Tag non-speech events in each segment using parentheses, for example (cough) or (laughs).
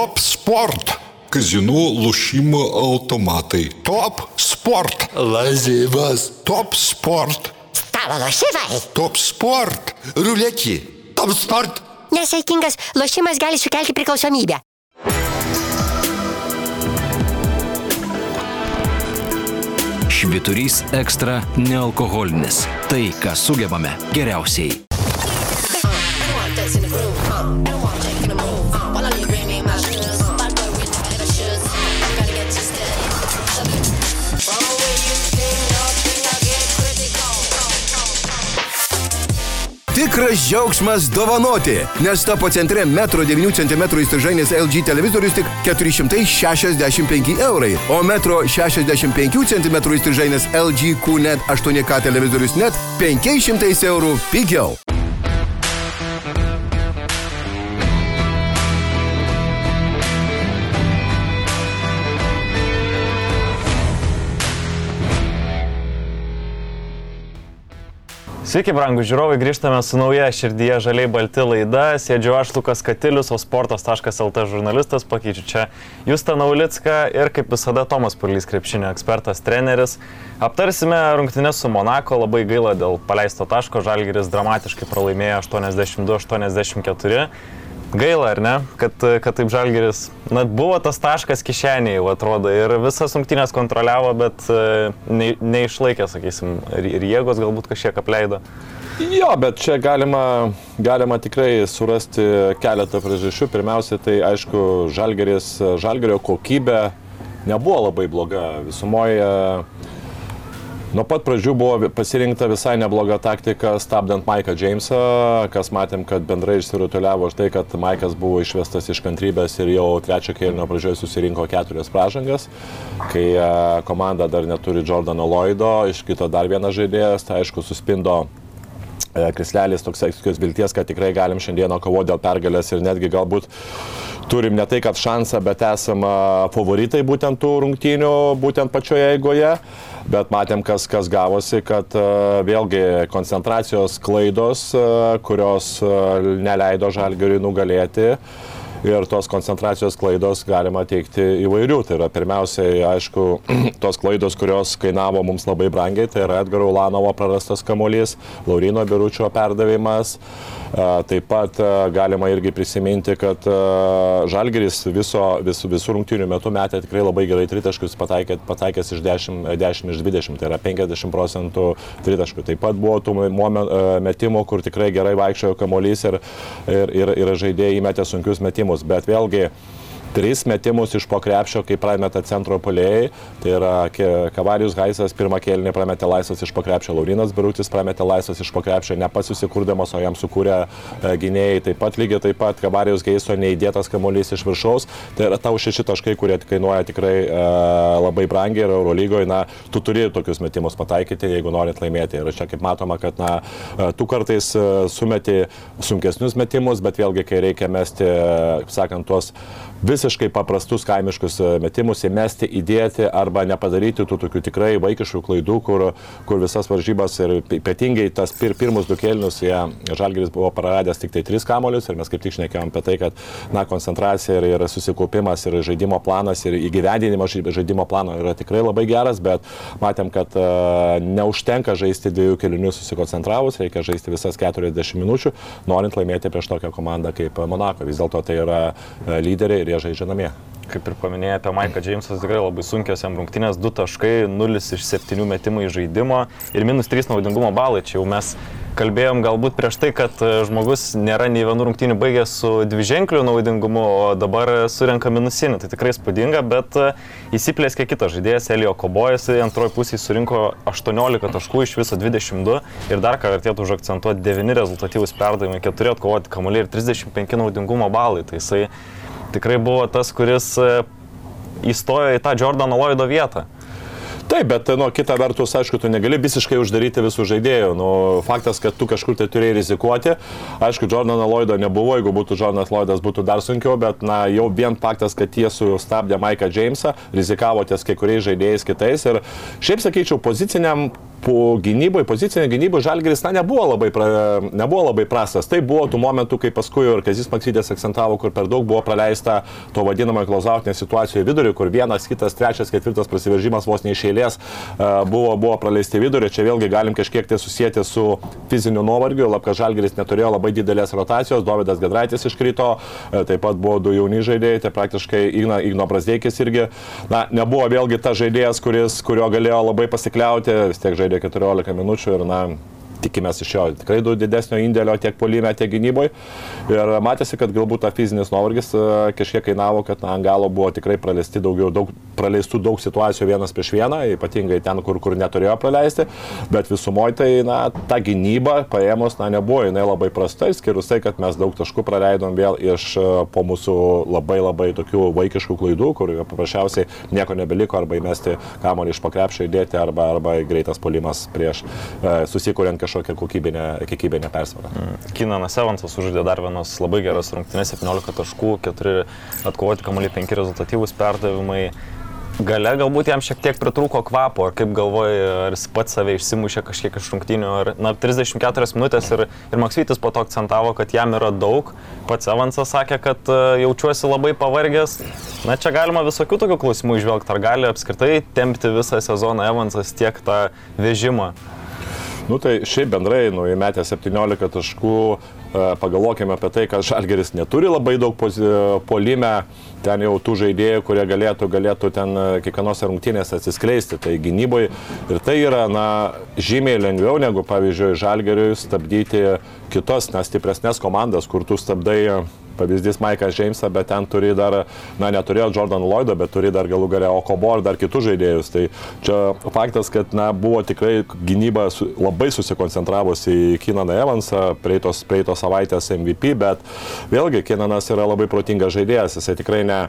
Top Sport. Kazinų lošimo automatai. Top Sport. Lazivas. Top Sport. Stalo lošimai. Top Sport. Ruletį. Top sport. Nesaikingas lošimas gali sukelti priklausomybę. Šviturys ekstra nealkoholinis. Tai, ką sugebame geriausiai. Tikras džiaugsmas dovanoti, nes tapo centre metro 9 cm įstrižainės LG televizorius tik 465 eurai, o metro 65 cm įstrižainės LG QNET 8K televizorius net 500 eurų pigiau. Sveiki, brangų žiūrovai, grįžtame su nauja širdyje žaliai balti laida. Sėdžiu aš Lukas Katilius, o sportas.lt žurnalistas pakeičiu čia Justą Naulicką ir kaip visada Tomas Purlys, krepšinio ekspertas, treneris. Aptarsime rungtynės su Monako, labai gaila dėl paleisto taško, Žalgiris dramatiškai pralaimėjo 82-84. Gaila, ar ne, kad, kad taip Žalgeris, na, buvo tas taškas kišeniai, atrodo, ir visas rungtynės kontroliavo, bet ne, neišlaikė, sakysim, ir, jėgos galbūt kažkiek apleido. Jo, bet čia galima, galima tikrai surasti keletą priežasčių. Pirmiausia, tai aišku, Žalgeris, Žalgerio kokybė nebuvo labai bloga. Visumoje Nuo pat pradžių buvo pasirinkta visai nebloga taktika stabdant Maiką Jamesą, kas matėm, kad bendrai išsirutuliavo už tai, kad Maikas buvo išvestas iš kantrybės ir jau trečio kėlinio pradžioje susirinko keturias pražangas, kai e, komanda dar neturi Jordano Lloydo, iš kito dar vienas žaidėjas, tai aišku suspindo krislelis toks tokios vilties, kad tikrai galim šiandieną kovoti dėl pergalės ir netgi galbūt turim ne tai, kad šansą, bet esame favoritai būtent tų rungtynių, būtent pačioje eigoje. Bet matėm, kas, kas gavosi, kad uh, vėlgi koncentracijos klaidos, uh, kurios uh, neleido žalgeriui nugalėti. Ir tos koncentracijos klaidos galima teikti įvairių. Tai yra pirmiausiai, aišku, (clears throat) tos klaidos, kurios kainavo mums labai brangiai, tai yra Edgaro Ulanovo prarastas kamuolys, Laurino Biručio perdavimas. Taip pat galima irgi prisiminti, kad Žalgeris viso, vis, visų rungtynių metų metė tikrai labai gerai tritaškus, pataikė, pataikęs iš 10, 10 iš 20, tai yra 50 procentų tritaškų. Taip pat buvo tų metimų, kur tikrai gerai vaikščiojo kamuolys ir, ir, ir, ir žaidėjai įmetė sunkius metimus, bet vėlgi tris metimus iš po krepšio, kai prameta centro polėjai. Tai yra Kavarius Gaisas pirmą kėlinį prametė laisvas iš po krepšio, Laurinas Birutis prametė laisvas iš po krepšio, nepasusikurdamas, o jam sukūrė e, gynėjai. Taip pat lygiai taip pat Kavarius Gaiso neįdėtas kamuolys iš viršaus. Tai yra tau šeši taškai, kurie kainuoja tikrai e, labai brangiai ir Eurolygoje, na, tu turi tokius metimus pataikyti, jeigu norit laimėti. Ir čia kaip matoma, kad, na, e, tu kartais e, sumeti sunkesnius metimus, bet vėlgi, kai reikia mesti, sakant, tuos visiškai paprastus kaimiškus e, metimus įmesti, įdėti arba nepadaryti tų tokių tikrai vaikiškų klaidų, kur, kur visas varžybas ir ypatingai tas pir, pirmus du kėlinius, jie Žalgeris buvo praradęs tik tai tris kamolius ir mes kaip tik šnekėjom apie tai, kad na, koncentracija ir, ir susikaupimas ir žaidimo planas ir įgyvendinimas žaidimo plano yra tikrai labai geras, bet matėm, kad uh, neužtenka žaisti dviejų kėlinių susikoncentravus, reikia žaisti visas 40 minučių, norint laimėti prieš tokią komandą kaip Monako. Vis dėlto tai yra lyderiai ir jie žaidžia namie. Kaip ir paminėjai apie Maiką Džeimsą, tikrai labai sunkios jam rungtynės, 2 taškai, 0 iš 7 metimų į žaidimo ir minus 3 naudingumo balai. Čia jau mes kalbėjom galbūt prieš tai, kad žmogus nėra nei vienų rungtynių baigęs su dviženkliu naudingumu, o dabar surenka minusinį. Tai tikrai spūdinga, bet įsiplėskė kitas žaidėjas, Elio Kobojas, antroji pusė surinko 18 taškų, iš viso 22 ir dar ką vertėtų užakcentuoti, 9 rezultatyvus perdavimai, 4 atkovoti kamuoliai ir 35 naudingumo balai. Tai jisai tikrai buvo tas, kuris įstojo į tą Jordano Lloydo vietą. Taip, bet, nu, kita vertus, aišku, tu negali visiškai uždaryti visų žaidėjų. Nu, faktas, kad tu kažkur tai turėjai rizikuoti. Aišku, Jordano Lloydo nebuvo, jeigu būtų Jordanas Lloydas, būtų dar sunkiau, bet, na, jau vien faktas, kad jie sustabdė Maiką Jamesą, rizikavo ties kai kuriais žaidėjais kitais. Ir šiaip sakyčiau, poziciniam po gynyboje, pozicinė gynyboje Žalgeris, na, nebuvo labai, pra, nebuvo labai prastas. Tai buvo tų momentų, kai paskui ir Kazis Maksytės akcentavo, kur per daug buvo praleista to vadinamojo klausautinė situacijoje vidurį, kur vienas, kitas, trečias, ketvirtas prasiveržimas vos neišėlės buvo, buvo praleisti vidurį. Čia vėlgi galim kažkiek tai susijęti su fiziniu nuovargiu, lapka Žalgeris neturėjo labai didelės rotacijos, Davidas Gedraitis iškrito, e, taip pat buvo du jauni žaidėjai, tai praktiškai Igna, Igno Brasdeikis irgi, na, nebuvo vėlgi tas žaidėjas, kuris, kurio galėjo labai pasikliauti, vis tiek žaidėjas žaidė 14 minučių ir, na, tikimės iš jo tikrai daug didesnio indėlio tiek polime, tiek gynyboje. Ir matėsi, kad galbūt ta fizinis nuovargis e, kažkiek kainavo, kad na, ant galo buvo tikrai praleisti daugiau, daug, praleistų daug situacijų vienas prieš vieną, ypatingai ten, kur, kur neturėjo praleisti. Bet visumoje tai, na, ta gynyba paėmus, na, nebuvo jinai labai prasta, išskyrus tai, kad mes daug taškų praleidom vėl iš e, po mūsų labai labai tokių vaikiškų klaidų, kur paprasčiausiai nieko nebeliko arba įmesti kamuolį iš pakrepšio įdėti arba, arba greitas polimas prieš e, susikuriant kažkokį kažkokią kokybinę, kiekybinę persvarą. Mm. Kinanas Evansas užžaidė dar vienas labai geras rungtynės, 17 taškų, 4 atkovoti kamuolį, 5 rezultatyvūs perdavimai. Gale galbūt jam šiek tiek pritrūko kvapo, ar kaip galvoji, ar jis pats save išsimušė kažkiek iš rungtynių, ar, na, 34 minutės ir, ir Maksytis po to akcentavo, kad jam yra daug, pats Evansas sakė, kad uh, jaučiuosi labai pavargęs. Na, čia galima visokių tokių klausimų išvelgti, ar gali apskritai tempti visą sezoną Evansas tiek tą vežimą. Nu tai šiaip bendrai, nu, įmetė 17 taškų, e, pagalvokime apie tai, kad Žalgeris neturi labai daug polime, ten jau tų žaidėjų, kurie galėtų, galėtų ten e, kiekvienose rungtynėse atsiskleisti. Tai gynyboje ir tai yra, na, žymiai lengviau negu, pavyzdžiui, Žalgeriui stabdyti kitas, na, stipresnės komandas, kur tu stabdai pavyzdys Maikas Džeimsą, bet ten turi dar, na, neturėjo Jordan Lloydo, bet turi dar galų galę Okobo ir dar kitus žaidėjus. Tai čia faktas, kad, na, buvo tikrai gynyba labai susikoncentravusi į Kinaną Evansą, prieitos, prieitos savaitės MVP, bet vėlgi Kinanas yra labai protingas žaidėjas, jisai tikrai ne,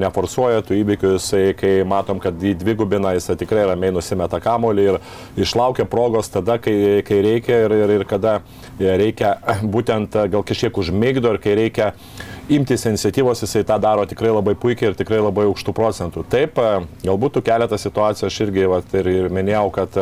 neforsuoja tų įvykių, jisai, kai matom, kad jį dvigubina, jisai tikrai ramiai nusimeta kamolį ir išlaukia progos tada, kai, kai reikia ir, ir, ir kada reikia būtent gal kažkiek užmigdo ir kai reikia imtis iniciatyvos, jisai tą daro tikrai labai puikiai ir tikrai labai aukštų procentų. Taip, galbūt keletą situacijų aš irgi vat, ir, ir minėjau, kad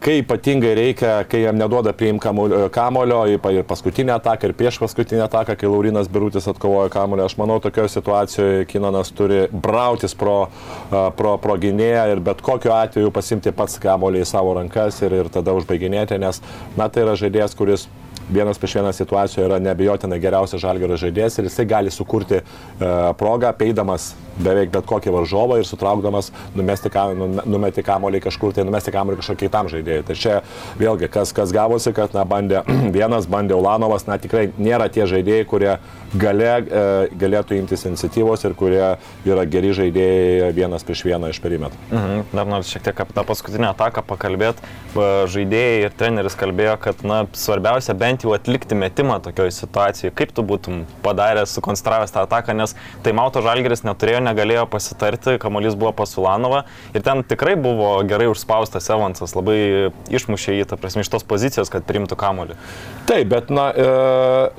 kai ypatingai reikia, kai jam neduoda priim kamulio, ir paskutinę ataką, ir prieš paskutinę ataką, kai Laurinas Birutis atkovojo kamulio, aš manau, tokioje situacijoje Kinanas turi brautis pro, pro, pro gynėją ir bet kokiu atveju pasimti pats kamulį į savo rankas ir, ir tada užbaiginėti, nes, na, tai yra žaidėjas, kuris vienas prieš vieną situacijoje yra nebejotinai geriausias žalgerio žaidėjas ir jisai gali sukurti e, progą, peidamas beveik bet kokį varžovą ir sutraukdamas numesti, kam, numeti kamolį kažkur, tai numesti kamolį kažkokiam kitam žaidėjui. Tai čia vėlgi, kas, kas gavosi, kad na, bandė (clears throat) vienas, bandė Ulanovas, na tikrai nėra tie žaidėjai, kurie gale, e, galėtų imtis iniciatyvos ir kurie yra geri žaidėjai vienas prieš vieną iš perimetrų. Mhm. Dar noriu šiek tiek apie tą paskutinę ataką pakalbėti. Žaidėjai ir treneris kalbėjo, kad na, svarbiausia bent jau atlikti metimą tokioje situacijoje. Kaip tu būtum padaręs, sukonstravęs tą ataką, nes tai Mauto Žalgeris neturėjo negalėjo pasitarti, kamuolys buvo pas Ulanovą ir ten tikrai buvo gerai užspaustas Evansas, labai išmušė jį, ta prasme, iš tos pozicijos, kad priimtų kamuolį. Taip, bet, na, e,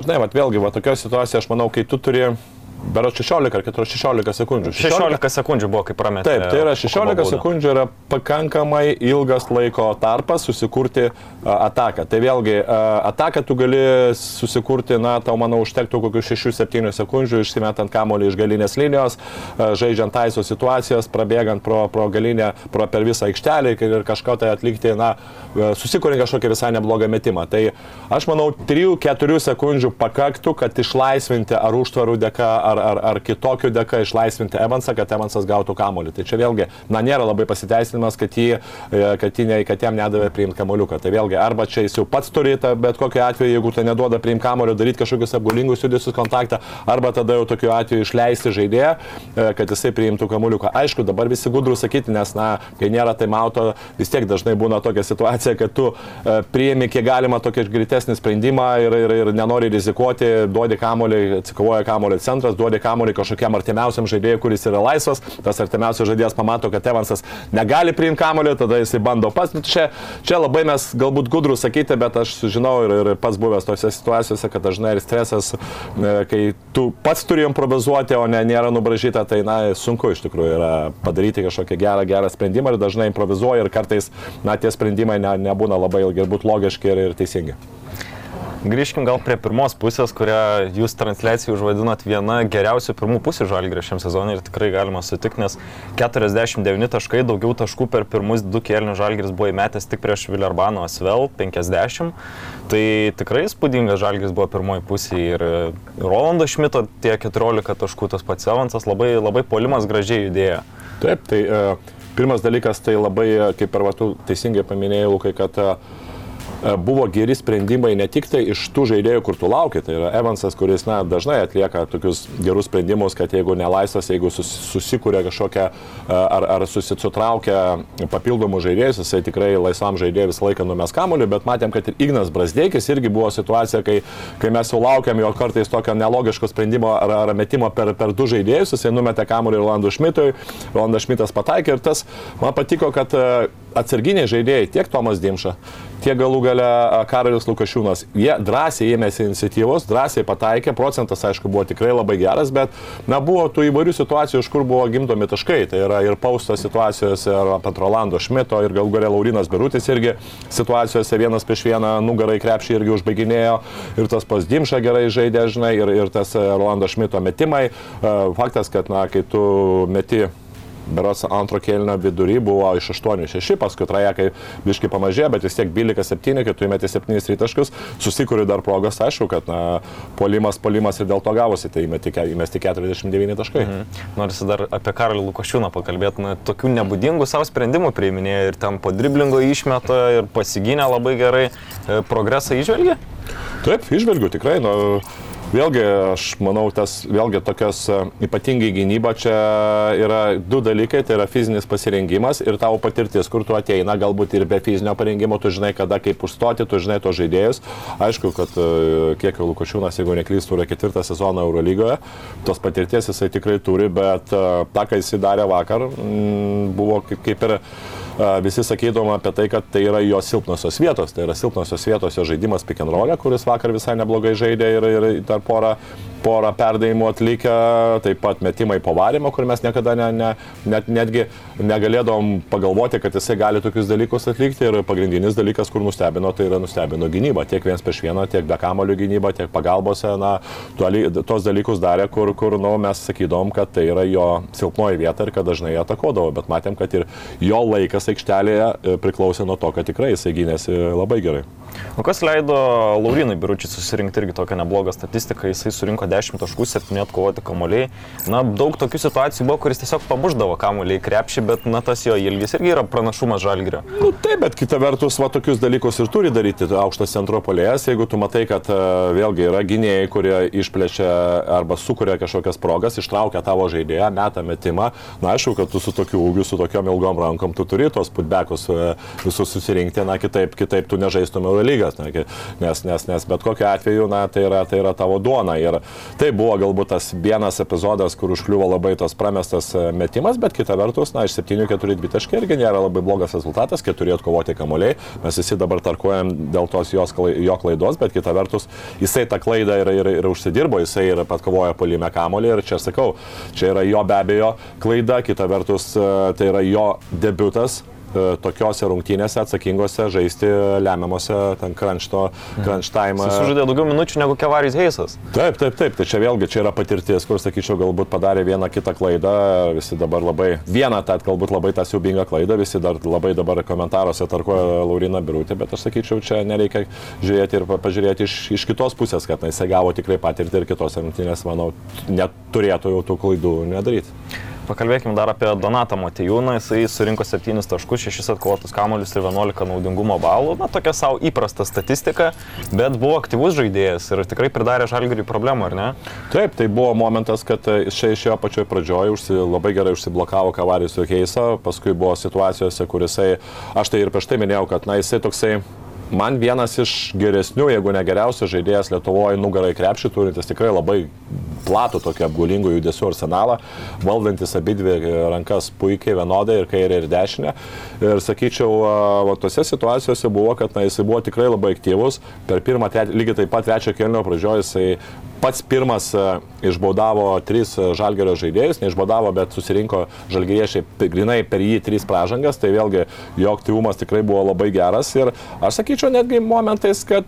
žinai, vat, vėlgi, va, tokioje situacijoje aš manau, kai tu turi Bero 16 ar 16 sekundžių. 16, 16 sekundžių buvo, kaip prametė. Taip, tai yra 16 sekundžių yra pakankamai ilgas laiko tarpas susikurti uh, ataką. Tai vėlgi, uh, ataką tu gali susikurti, na, tau manau, užtektų kokių 6-7 sekundžių, išsimetant kamolį iš galinės linijos, uh, žaidžiant taiso situacijas, prabėgant pro, pro galinę, pro per visą aikštelę ir kažką tai atlikti, na, susikuriant kažkokį visai neblogą metimą. Tai aš manau, 3-4 sekundžių pakaktų, kad išlaisvinti ar užtvarų dėka, ar, ar, ar kitokiu dėka išlaisvinti Evansą, kad Evansas gautų kamolį. Tai čia vėlgi, na, nėra labai pasiteisinimas, kad, jį, e, kad, jį, kad jam nedavė priimti kamoliuką. Tai vėlgi, arba čia jis jau pats turi tą, bet kokiu atveju, jeigu tai neduoda priimti kamolio, daryti kažkokius apgulingus judesius kontaktą, arba tada jau tokiu atveju išleisti žaidėją, e, kad jisai priimtų kamoliuką. Aišku, dabar visi gudrų sakyti, nes, na, kai nėra tai mauto, vis tiek dažnai būna tokia situacija, kad tu e, priimi kiek galima tokį greitesnį sprendimą ir, ir, ir nenori rizikuoti, duodi kamolį, atsikovoja kamolį centras, duodi kamuolį kažkokiam artimiausiam žaidėjui, kuris yra laisvas, tas artimiausias žaidėjas pamato, kad Evansas negali priimti kamuolį, tada jisai bando pats. Nu, Čia, čia labai mes galbūt gudrus sakyti, bet aš žinau ir, ir pats buvęs tose situacijose, kad dažnai ir stresas, e, kai tu pats turi improvizuoti, o ne nėra nubražyta, tai na, sunku iš tikrųjų yra padaryti kažkokią gerą, gerą sprendimą ir dažnai improvizuoji ir kartais, na, tie sprendimai ne, nebūna labai ilgi ir būtų logiški ir, ir teisingi. Grįžkim gal prie pirmos pusės, kurią jūs transliacijai užvadinot viena geriausių pirmų pusių žalgrė šiam sezonui ir tikrai galima sutikti, nes 49 taškai, daugiau taškų per pirmus du kėlinius žalgris buvo įmetęs tik prieš Vilarbano Asvel 50. Tai tikrai spūdingas žalgris buvo pirmoji pusė ir Rolando Šmito tie 14 taškų, tas pats Evansas labai, labai polimas gražiai judėjo. Taip, tai uh, pirmas dalykas, tai labai, e, kaip ir va, tu teisingai paminėjai, Lukai, kad uh, buvo geri sprendimai ne tik tai iš tų žaidėjų, kur tu lauki, tai yra Evansas, kuris na, dažnai atlieka tokius gerus sprendimus, kad jeigu nelaisvas, jeigu sus, susikūrė kažkokią ar, ar susitraukia papildomų žaidėjus, jisai tikrai laisvam žaidėjui visą laiką numes kamuolį, bet matėm, kad ir Ignas Brasdeikis irgi buvo situacija, kai, kai mes jau laukiam jo kartais tokio nelogiško sprendimo ar, ar metimo per, per du žaidėjus, jisai numetė kamuolį Rolandų Šmitui, Rolandas Šmitas pataikė ir tas man patiko, kad atsarginiai žaidėjai, tiek Tomas Dimša, tiek galų gale Karolis Lukašiūnas, jie drąsiai ėmėsi iniciatyvos, drąsiai pataikė, procentas aišku buvo tikrai labai geras, bet na, buvo tų įvairių situacijų, iš kur buvo gimdomi taškai. Tai yra ir pausto situacijose, ar Petrolando Šmito, ir galų gale Laurinas Berutis irgi situacijose vienas prieš vieną nugarai krepšį irgi užbaiginėjo, ir tas pas Dimša gerai žaidė, žinai, ir, ir tas Rolando Šmito metimai. Faktas, kad na, kai tu meti beros antro kėlinio vidury buvo iš 8-6, paskui trajekai biški pamažėjo, bet vis tiek 12-7, kai tu įmeti 7 rytaškus, susikūrė dar progas, aišku, kad na, polimas, polimas ir dėl to gavosi, tai įmeti, įmesti 49 taškai. Mhm. Norisi dar apie Karolį Lukošiūną pakalbėti, na, tokių nebūdingų savo sprendimų priiminėjo ir ten po driblingo išmeta ir pasigynė labai gerai, e, progresą išvelgia? Taip, išvelgiu tikrai. Nu, Vėlgi, aš manau, tas vėlgi tokios e, ypatingai gynyba čia yra du dalykai, tai yra fizinis pasirengimas ir tavo patirtis, kur tu ateina, galbūt ir be fizinio parengimo, tu žinai, kada kaip užstoti, tu žinai to žaidėjus. Aišku, kad e, kiek jau Lukošiūnas, jeigu neklystų, yra ketvirtą sezoną Eurolygoje, tos patirties jisai tikrai turi, bet e, tą, ką jisai darė vakar, buvo kaip, kaip ir visi sakydom apie tai, kad tai yra jo silpnosios vietos. Tai yra silpnosios vietos jo žaidimas pick and roll, kuris vakar visai neblogai žaidė ir, ir dar porą porą perdavimų atlikę, taip pat metimai po varimo, kur mes niekada ne, ne, net, netgi negalėdom pagalvoti, kad jisai gali tokius dalykus atlikti. Ir pagrindinis dalykas, kur nustebino, tai yra nustebino gynyba. Tiek viens prieš vieną, tiek be kamolių gynyba, tiek pagalbose. Na, tos dalykus darė, kur, kur nu, mes sakydom, kad tai yra jo silpnoji vieta ir kad dažnai atakodavo. Bet matėm, kad ir jo laikas aikštelėje e, priklausė nuo to, kad tikrai jisai gynėsi labai gerai. O kas leido Laurinai Biručiui susirinkti irgi tokią neblogą statistiką, jisai surinko 10 taškų, 7 atkovoti kamuoliai. Na, daug tokių situacijų buvo, kuris tiesiog pamuždavo kamuoliai krepšį, bet na, tas jo ilgis irgi yra pranašumas žalgrio. Nu, taip, bet kita vertus, va tokius dalykus ir turi daryti aukštas centro polėjas, jeigu tu matai, kad uh, vėlgi yra gynėjai, kurie išplečia arba sukuria kažkokias progas, ištraukia tavo žaidėją, meta metimą. Na, aišku, kad tu su tokiu ūgiu, su tokiom ilgom rankom, tu turi tos putbekus uh, visus susirinkti, na, kitaip, kitaip tu nežaistum Eurolygas, nes, nes, nes bet kokiu atveju, na, tai yra, tai yra tavo duona. Ir Tai buvo galbūt tas vienas epizodas, kur užkliuvo labai tos pramestas e, metimas, bet kita vertus, na, iš 7-4 dvitaškai irgi nėra labai blogas rezultatas, 4 atkovoti kamuoliai. Mes visi dabar tarkuojam dėl tos jos, jo klaidos, bet kita vertus, jisai tą klaidą ir, ir, ir užsidirbo, jisai ir pat kovoja polime kamuolį ir čia sakau, čia yra jo be abejo klaida, kita vertus, e, tai yra jo debutas tokiose rungtynėse atsakingose žaisti lemiamose ten kranšto, kranštaimą. Jis sužaidė daugiau minučių negu Kevaris Heisas. Taip, taip, taip. Tai čia vėlgi čia yra patirtis, kur, sakyčiau, galbūt padarė vieną kitą klaidą. Visi dabar labai, vieną tą, galbūt labai tą siubingą klaidą, visi dar labai dabar komentaruose tarkoja Laurina Birutė, bet aš sakyčiau, čia nereikia žiūrėti ir pažiūrėti iš, iš kitos pusės, kad na, jisai gavo tikrai patirtį ir kitos rungtynės, manau, net turėtų jau tų klaidų nedaryti. Pakalbėkime dar apie Donatą Matijūną. Jisai surinko 7 taškus, 6 atkovotus kamuolius ir 11 naudingumo balų. Na, tokia savo įprasta statistika, bet buvo aktyvus žaidėjas ir tikrai pridarė žalgiriui problemų, ar ne? Taip, tai buvo momentas, kad čia išėjo pačioj pradžioje, užsi, labai gerai užsiblokavo Kavarijus Keisa, paskui buvo situacijose, kur jisai, aš tai ir prieš tai minėjau, kad na, jisai toksai man vienas iš geresnių, jeigu ne geriausias žaidėjas Lietuvoje nugarai krepšį turintis tikrai labai platų tokį apgulingų judesių arsenalą, valdantis abi dvi rankas puikiai vienodai ir kairė ir dešinė. Ir sakyčiau, va, tose situacijose buvo, kad na, jisai buvo tikrai labai aktyvus. Per pirmą, lygiai taip pat trečio kelnio pradžioje jisai pats pirmas išbaudavo tris žalgerio žaidėjus, neišbaudavo, bet susirinko žalgeriešiai grinai per jį trys pražangas, tai vėlgi jo aktyvumas tikrai buvo labai geras. Ir aš sakyčiau netgi momentais, kad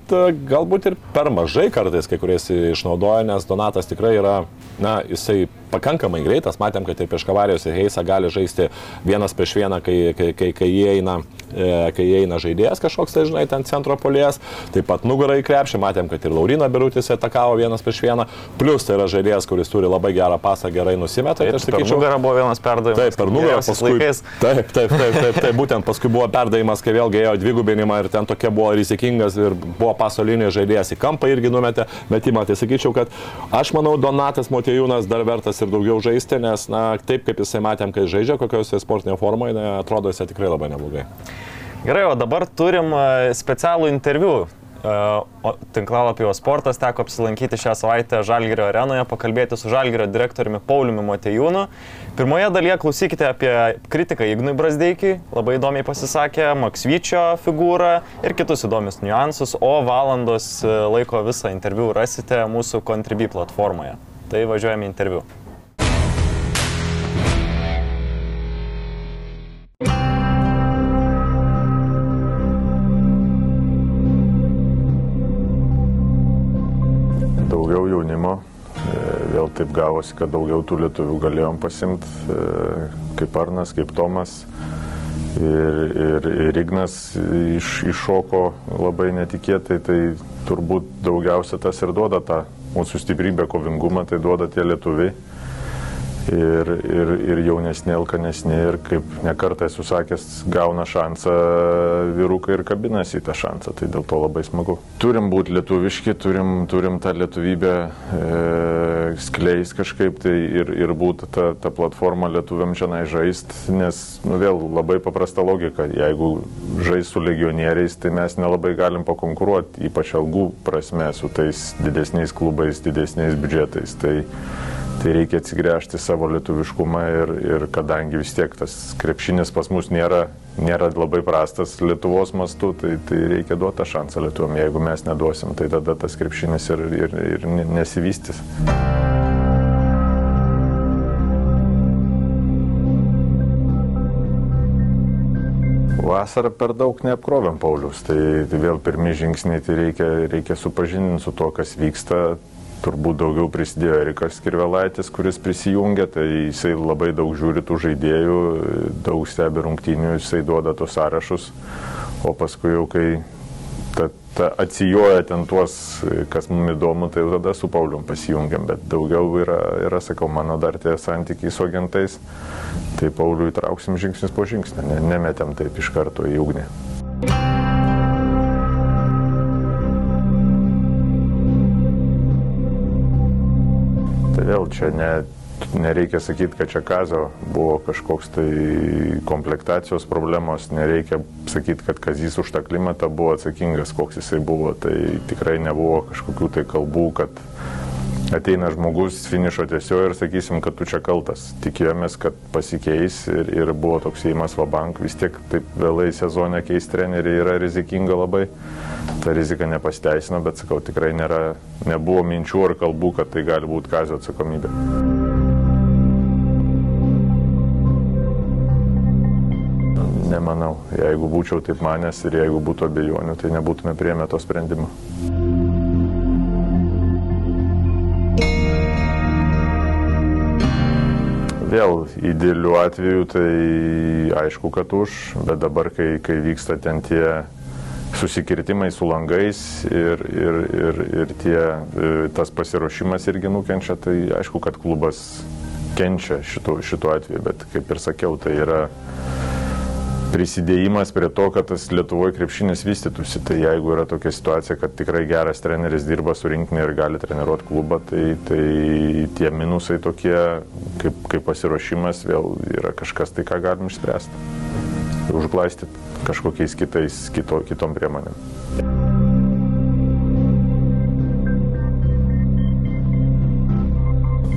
galbūt ir per mažai kartais kai kuriais išnaudoja, nes Donatas tikrai yra, na, jisai pakankamai greitas, matėm, kad ir prieš Kavarijos ir Heisa gali žaisti vienas prieš vieną, kai, kai, kai, kai jie eina kai įeina žaidėjas kažkoks, tai žinai, ten centro polės, taip pat nugarą į krepšį, matėm, kad ir Laurina Birutis atakavo vienas prieš vieną, plus tai yra žaidėjas, kuris turi labai gerą pasą, gerai nusimeta. Tai aš sakyčiau, nugarą buvo vienas perdavimas. Taip, per nugarą paskui. Laikais. Taip, taip, taip, taip, taip, būtent paskui buvo perdavimas, kai vėlgi ėjo dvigubinimą ir ten tokia buvo rizikingas ir buvo pasolinė žaidėjas į kampą irgi numetė metimą. Tai sakyčiau, kad aš manau, Donatas Motėjūnas dar vertas ir daugiau žaisti, nes, na, taip kaip jisai matėm, kai žaidžia kokiose sportinėje formoje, na, atrodo jisai tikrai labai neblogai. Gerai, o dabar turim specialų interviu. O tinklalapio sportas teko apsilankyti šią savaitę Žalgirio arenoje, pakalbėti su Žalgirio direktoriumi Pauliumi Matejūnu. Pirmoje dalyje klausykite apie kritiką Ignui Brasdeikiai, labai įdomiai pasisakė, Maksvyčio figūrą ir kitus įdomius niuansus, o valandos laiko visą interviu rasite mūsų Contribui platformoje. Tai važiuojame interviu. Taip gavosi, kad daugiau tų lietuvių galėjom pasimti, kaip Arnas, kaip Tomas. Ir, ir, ir Ignas iš, iššoko labai netikėtai, tai turbūt daugiausia tas ir duoda tą mūsų stiprybę, kovingumą, tai duoda tie lietuviai. Ir, ir, ir jaunesnė, alkanesnė, ir kaip nekartą esu sakęs, gauna šansą vyrukai ir kabinasi į tą šansą, tai dėl to labai smagu. Turim būti lietuviški, turim, turim tą lietuvybę e, skleis kažkaip tai ir, ir būti ta, ta platforma lietuviam čia žaist, nes nu, vėl labai paprasta logika, jeigu žais su legionieriais, tai mes nelabai galim pakonkuruoti, ypač algų prasme, su tais didesniais klubais, didesniais biudžetais. Tai, tai reikia atsigręžti savo lietuviškumą ir, ir kadangi vis tiek tas krepšinis pas mus nėra, nėra labai prastas Lietuvos mastu, tai, tai reikia duoti tą šansą lietuviam. Jeigu mes neduosim, tai tada tas krepšinis ir, ir, ir nesivystys. Vasarą per daug neapkrovėm Paulius, tai, tai vėl pirmi žingsniai, tai reikia, reikia supažindinti su to, kas vyksta, turbūt daugiau prisidėjo Erikas Kirvelaitis, kuris prisijungė, tai jisai labai daug žiūri tų žaidėjų, daug stebi rungtynių, jisai duoda tos sąrašus, o paskui jau kai ta, ta atsijoja ten tuos, kas mums įdomu, tai tada su Paulium pasijungiam, bet daugiau yra, yra, sakau, mano dar tie santykiai su agentais, tai Pauliui įtrauksim žingsnis po žingsnio, ne, nemetėm taip iš karto į ugnį. Vėl čia ne, nereikia sakyti, kad čia Kazio buvo kažkoks tai komplektacijos problemos, nereikia sakyti, kad Kazys už tą klimatą buvo atsakingas, koks jisai buvo. Tai tikrai nebuvo kažkokių tai kalbų, kad ateina žmogus finišo tiesioje ir sakysim, kad tu čia kaltas. Tikėjomės, kad pasikeis ir, ir buvo toks įimas Vabank, vis tiek taip vėlai sezone keisti treneriai yra rizikinga labai. Ta rizika nepasteisino, bet sakau, tikrai nėra, nebuvo minčių ar kalbų, kad tai gali būti kazio atsakomybė. Nemanau, jeigu būčiau taip manęs ir jeigu būtų abejonių, tai nebūtume priemę to sprendimo. Vėl idealiu atveju tai aišku, kad už, bet dabar, kai, kai vyksta ten tie susikirtimai su langais ir, ir, ir, ir tie, tas pasiruošimas irgi nukenčia, tai aišku, kad klubas kenčia šitu, šitu atveju, bet kaip ir sakiau, tai yra prisidėjimas prie to, kad tas Lietuvoje krepšinis vystytųsi. Tai jeigu yra tokia situacija, kad tikrai geras treneris dirba su rinkinė ir gali treniruoti klubą, tai, tai tie minusai tokie, kaip, kaip pasiruošimas, vėl yra kažkas tai, ką galim išspręsti. Užglaistyti kažkokiais kitais, kito, kitom priemonėm.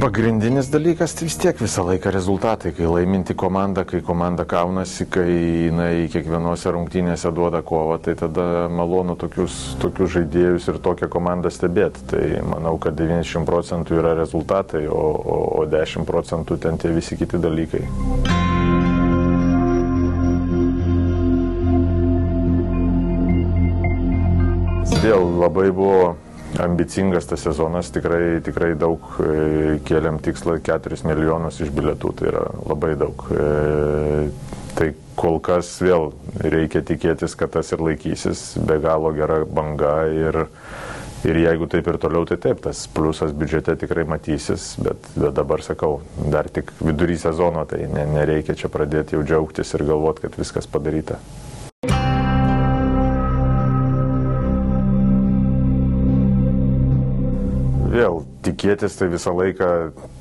Pagrindinis dalykas tai vis tiek visą laiką rezultatai, kai laiminti komanda, kai komanda kaunasi, kai jinai kiekvienose rungtynėse duoda kovą, tai tada malonu tokius, tokius žaidėjus ir tokią komandą stebėti. Tai manau, kad 90 procentų yra rezultatai, o, o, o 10 procentų ten tie visi kiti dalykai. Vėl labai buvo ambicingas tas sezonas, tikrai, tikrai daug e, kėlėm tikslą 4 milijonus iš bilietų, tai yra labai daug. E, tai kol kas vėl reikia tikėtis, kad tas ir laikysis, be galo gera banga ir, ir jeigu taip ir toliau, tai taip, tas pliusas biudžete tikrai matysis, bet, dabar sakau, dar tik vidury sezono, tai ne, nereikia čia pradėti jau džiaugtis ir galvoti, kad viskas padaryta. Tikėtis tai visą laiką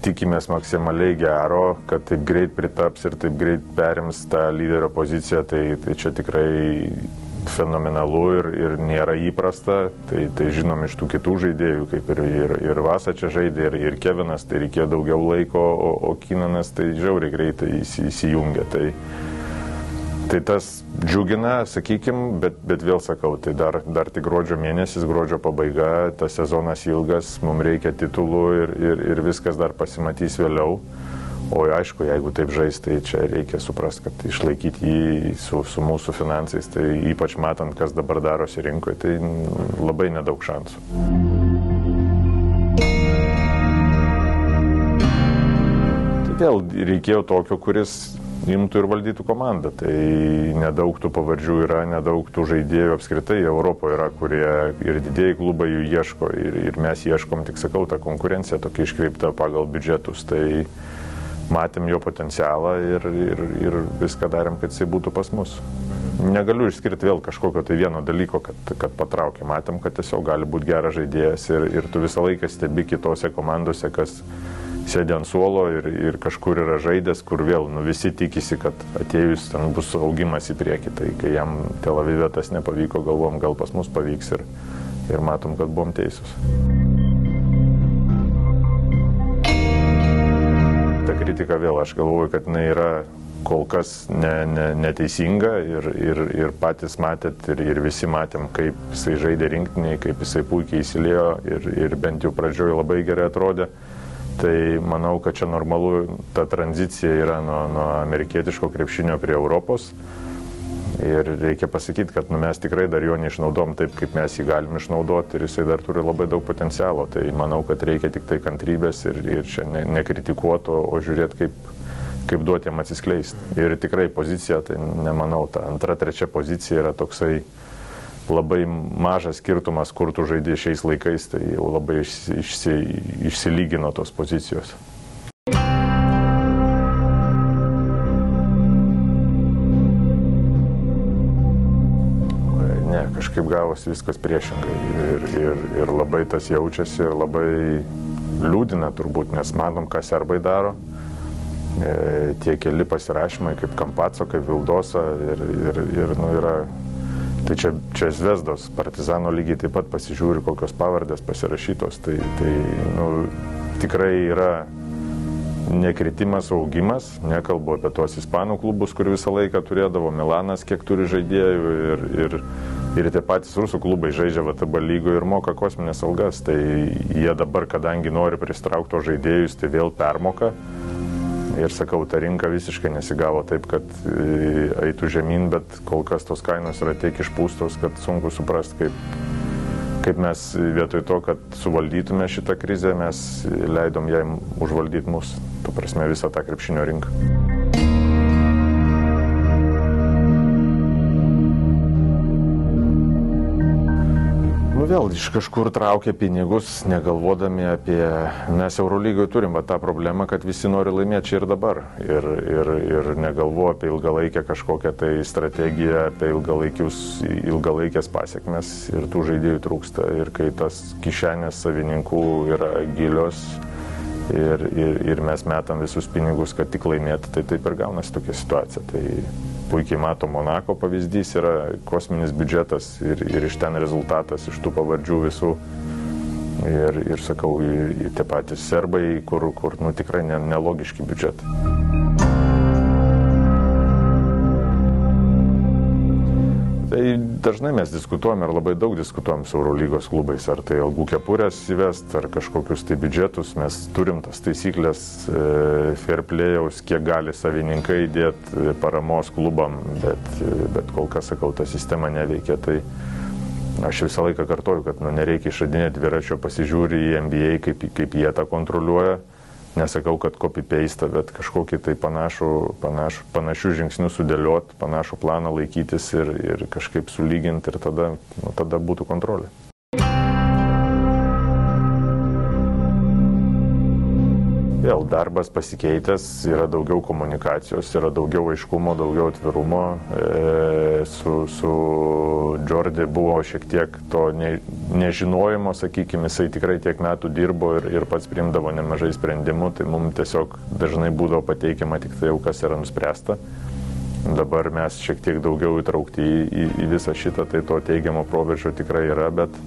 tikimės maksimaliai gero, kad taip greit pritaps ir taip greit perims tą lyderio poziciją, tai, tai čia tikrai fenomenalu ir, ir nėra įprasta. Tai, tai žinom iš tų kitų žaidėjų, kaip ir, ir, ir Vasa čia žaidė, ir, ir Kevinas, tai reikėjo daugiau laiko, o, o Kinanas tai žiauriai greitai įsi, įsijungia. Tai, Tai tas džiugina, sakykim, bet, bet vėl sakau, tai dar, dar tik gruodžio mėnesis, gruodžio pabaiga, tas sezonas ilgas, mums reikia titulų ir, ir, ir viskas dar pasimatys vėliau. O aišku, jeigu taip žais, tai čia reikia suprasti, kad išlaikyti jį su, su mūsų finansais, tai ypač matant, kas dabar darosi rinkoje, tai labai nedaug šansų. Tai vėl reikėjo tokio, kuris imtų ir valdytų komandą. Tai nedaug tų pavardžių yra, nedaug tų žaidėjų apskritai Europoje yra, kurie ir didėjai klubai jų ieško ir, ir mes ieškom, tik sakau, tą konkurenciją tokia iškreipta pagal biudžetus. Tai matėm jo potencialą ir, ir, ir viską darėm, kad jisai būtų pas mus. Negaliu išskirti vėl kažkokio tai vieno dalyko, kad, kad patraukė. Matėm, kad tiesiog gali būti geras žaidėjas ir, ir tu visą laiką stebi kitose komandose, kas sėdė ant suolo ir, ir kažkur yra žaidęs, kur vėl nu, visi tikisi, kad atėjus ten bus augimas į priekį. Tai kai jam Tel Avive tas nepavyko, galvom, gal pas mus pavyks ir, ir matom, kad buvom teisūs. Ta kritika vėl, aš galvoju, kad jinai yra kol kas ne, ne, neteisinga ir, ir, ir patys matėt ir, ir visi matėm, kaip jisai žaidė rinktiniai, kaip jisai puikiai įsilėjo ir, ir bent jau pradžioje labai gerai atrodė. Tai manau, kad čia normalu ta tranzicija yra nuo, nuo amerikietiško krepšinio prie Europos. Ir reikia pasakyti, kad nu, mes tikrai dar jo neišnaudom taip, kaip mes jį galim išnaudoti ir jisai dar turi labai daug potencialo. Tai manau, kad reikia tik tai kantrybės ir, ir čia ne, nekritikuoti, o, o žiūrėti, kaip, kaip duoti jam atsiskleisti. Ir tikrai pozicija, tai nemanau, ta antra, trečia pozicija yra toksai labai mažas skirtumas, kur tu žaidži šiais laikais, tai jau labai išsi, išsi, išsilygino tos pozicijos. Ne, kažkaip gavosi viskas priešingai ir, ir, ir labai tas jaučiasi labai liūdina turbūt, nes matom, ką serbai daro. E, tie keli pasirašymai kaip Kampaco, kaip Vildosa ir, ir, ir nu, yra Tai čia, čia Zvezdos partizano lygiai taip pat pasižiūri, kokios pavardės pasirašytos. Tai, tai nu, tikrai yra nekritimas, augimas. Nekalbu apie tuos ispanų klubus, kur visą laiką turėdavo Milanas, kiek turi žaidėjų ir, ir, ir tie patys rusų klubai žaidžia VTB lygoje ir moka kosminės algas. Tai jie dabar, kadangi nori pristraukti žaidėjus, tai vėl permoka. Ir sakau, ta rinka visiškai nesigavo taip, kad e, eitų žemyn, bet kol kas tos kainos yra tiek išpūstos, kad sunku suprasti, kaip, kaip mes vietoj to, kad suvaldytume šitą krizę, mes leidom jai užvaldyti mus, tu prasme, visą tą krepšinio rinką. Vėl iš kažkur traukia pinigus, negalvodami apie... Mes Eurolygoje turim tą problemą, kad visi nori laimėti čia ir dabar. Ir, ir, ir negalvo apie ilgalaikę kažkokią tai strategiją, apie ilgalaikės pasiekmes ir tų žaidėjų trūksta. Ir kai tas kišenės savininkų yra gilios ir, ir, ir mes metam visus pinigus, kad tik laimėtų, tai taip ir gaunasi tokia situacija. Tai puikiai mato Monako pavyzdys yra kosminis biudžetas ir, ir iš ten rezultatas, iš tų pavardžių visų Ir, ir sakau, tie patys serbai, kur, kur nu, tikrai ne, nelogiški biudžetai. Tai dažnai mes diskutuojam ir labai daug diskutuojam su Eurolygos klubais, ar tai algų kepurės įvest, ar kažkokius tai biudžetus. Mes turim tas taisyklės e, fair playaus, kiek gali savininkai įdėti paramos klubam, bet, e, bet kol kas, sakau, ta sistema neveikia. Tai aš visą laiką kartoju, kad nu, nereikia išradinėti dviračio, pasižiūri į NBA, kaip, kaip jie tą kontroliuoja nesakau, kad copy-paste, bet kažkokį tai panašų, panašų, panašių žingsnių sudėliot, panašų planą laikytis ir, ir kažkaip sulyginti ir tada, nu, tada būtų kontrolė. Vėl darbas pasikeitęs, yra daugiau komunikacijos, yra daugiau aiškumo, daugiau atvirumo. E, su, su Jordi buvo šiek tiek to ne, nežinojimo, sakykime, jisai tikrai tiek metų dirbo ir, ir pats priimdavo nemažai sprendimų, tai mums tiesiog dažnai būdavo pateikiama tik tai jau, kas yra nuspręsta. Dabar mes šiek tiek daugiau įtraukti į, į, į visą šitą, tai to teigiamo proveržio tikrai yra, bet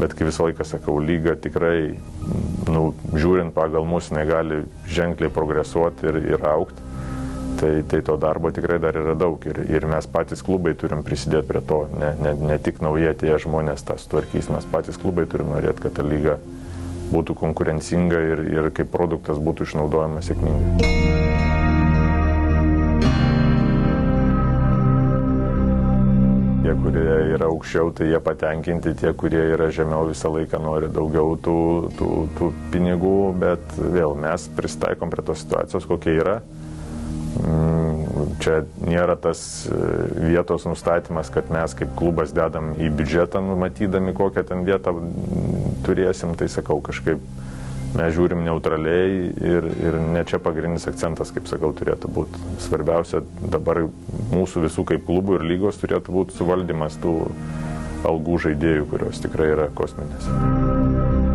bet kaip visą laiką sakau, lyga tikrai, nu, žiūrint pagal mus, negali ženkliai progresuoti ir, ir aukti. Tai, tai to darbo tikrai dar yra daug ir, ir mes patys klubai turim prisidėti prie to, ne, ne, ne tik naujie tie žmonės tas tvarkys, mes patys klubai turim norėti, kad ta lyga būtų konkurencinga ir, ir kaip produktas būtų išnaudojamas sėkmingai. Tie, kurie yra aukščiau, tai jie patenkinti, tie, kurie yra žemiau, visą laiką nori daugiau tų, tų, tų pinigų, bet vėl mes pristaikom prie tos situacijos, kokia yra. Mm, čia nėra tas e, vietos nustatymas, kad mes kaip klubas dedam į biudžetą, numatydami kokią ten vietą turėsim, tai sakau kažkaip mes žiūrim neutraliai ir, ir ne čia pagrindinis akcentas, kaip sakau, turėtų būti. Svarbiausia dabar mūsų visų kaip klubų ir lygos turėtų būti suvaldymas tų algų žaidėjų, kurios tikrai yra kosminės.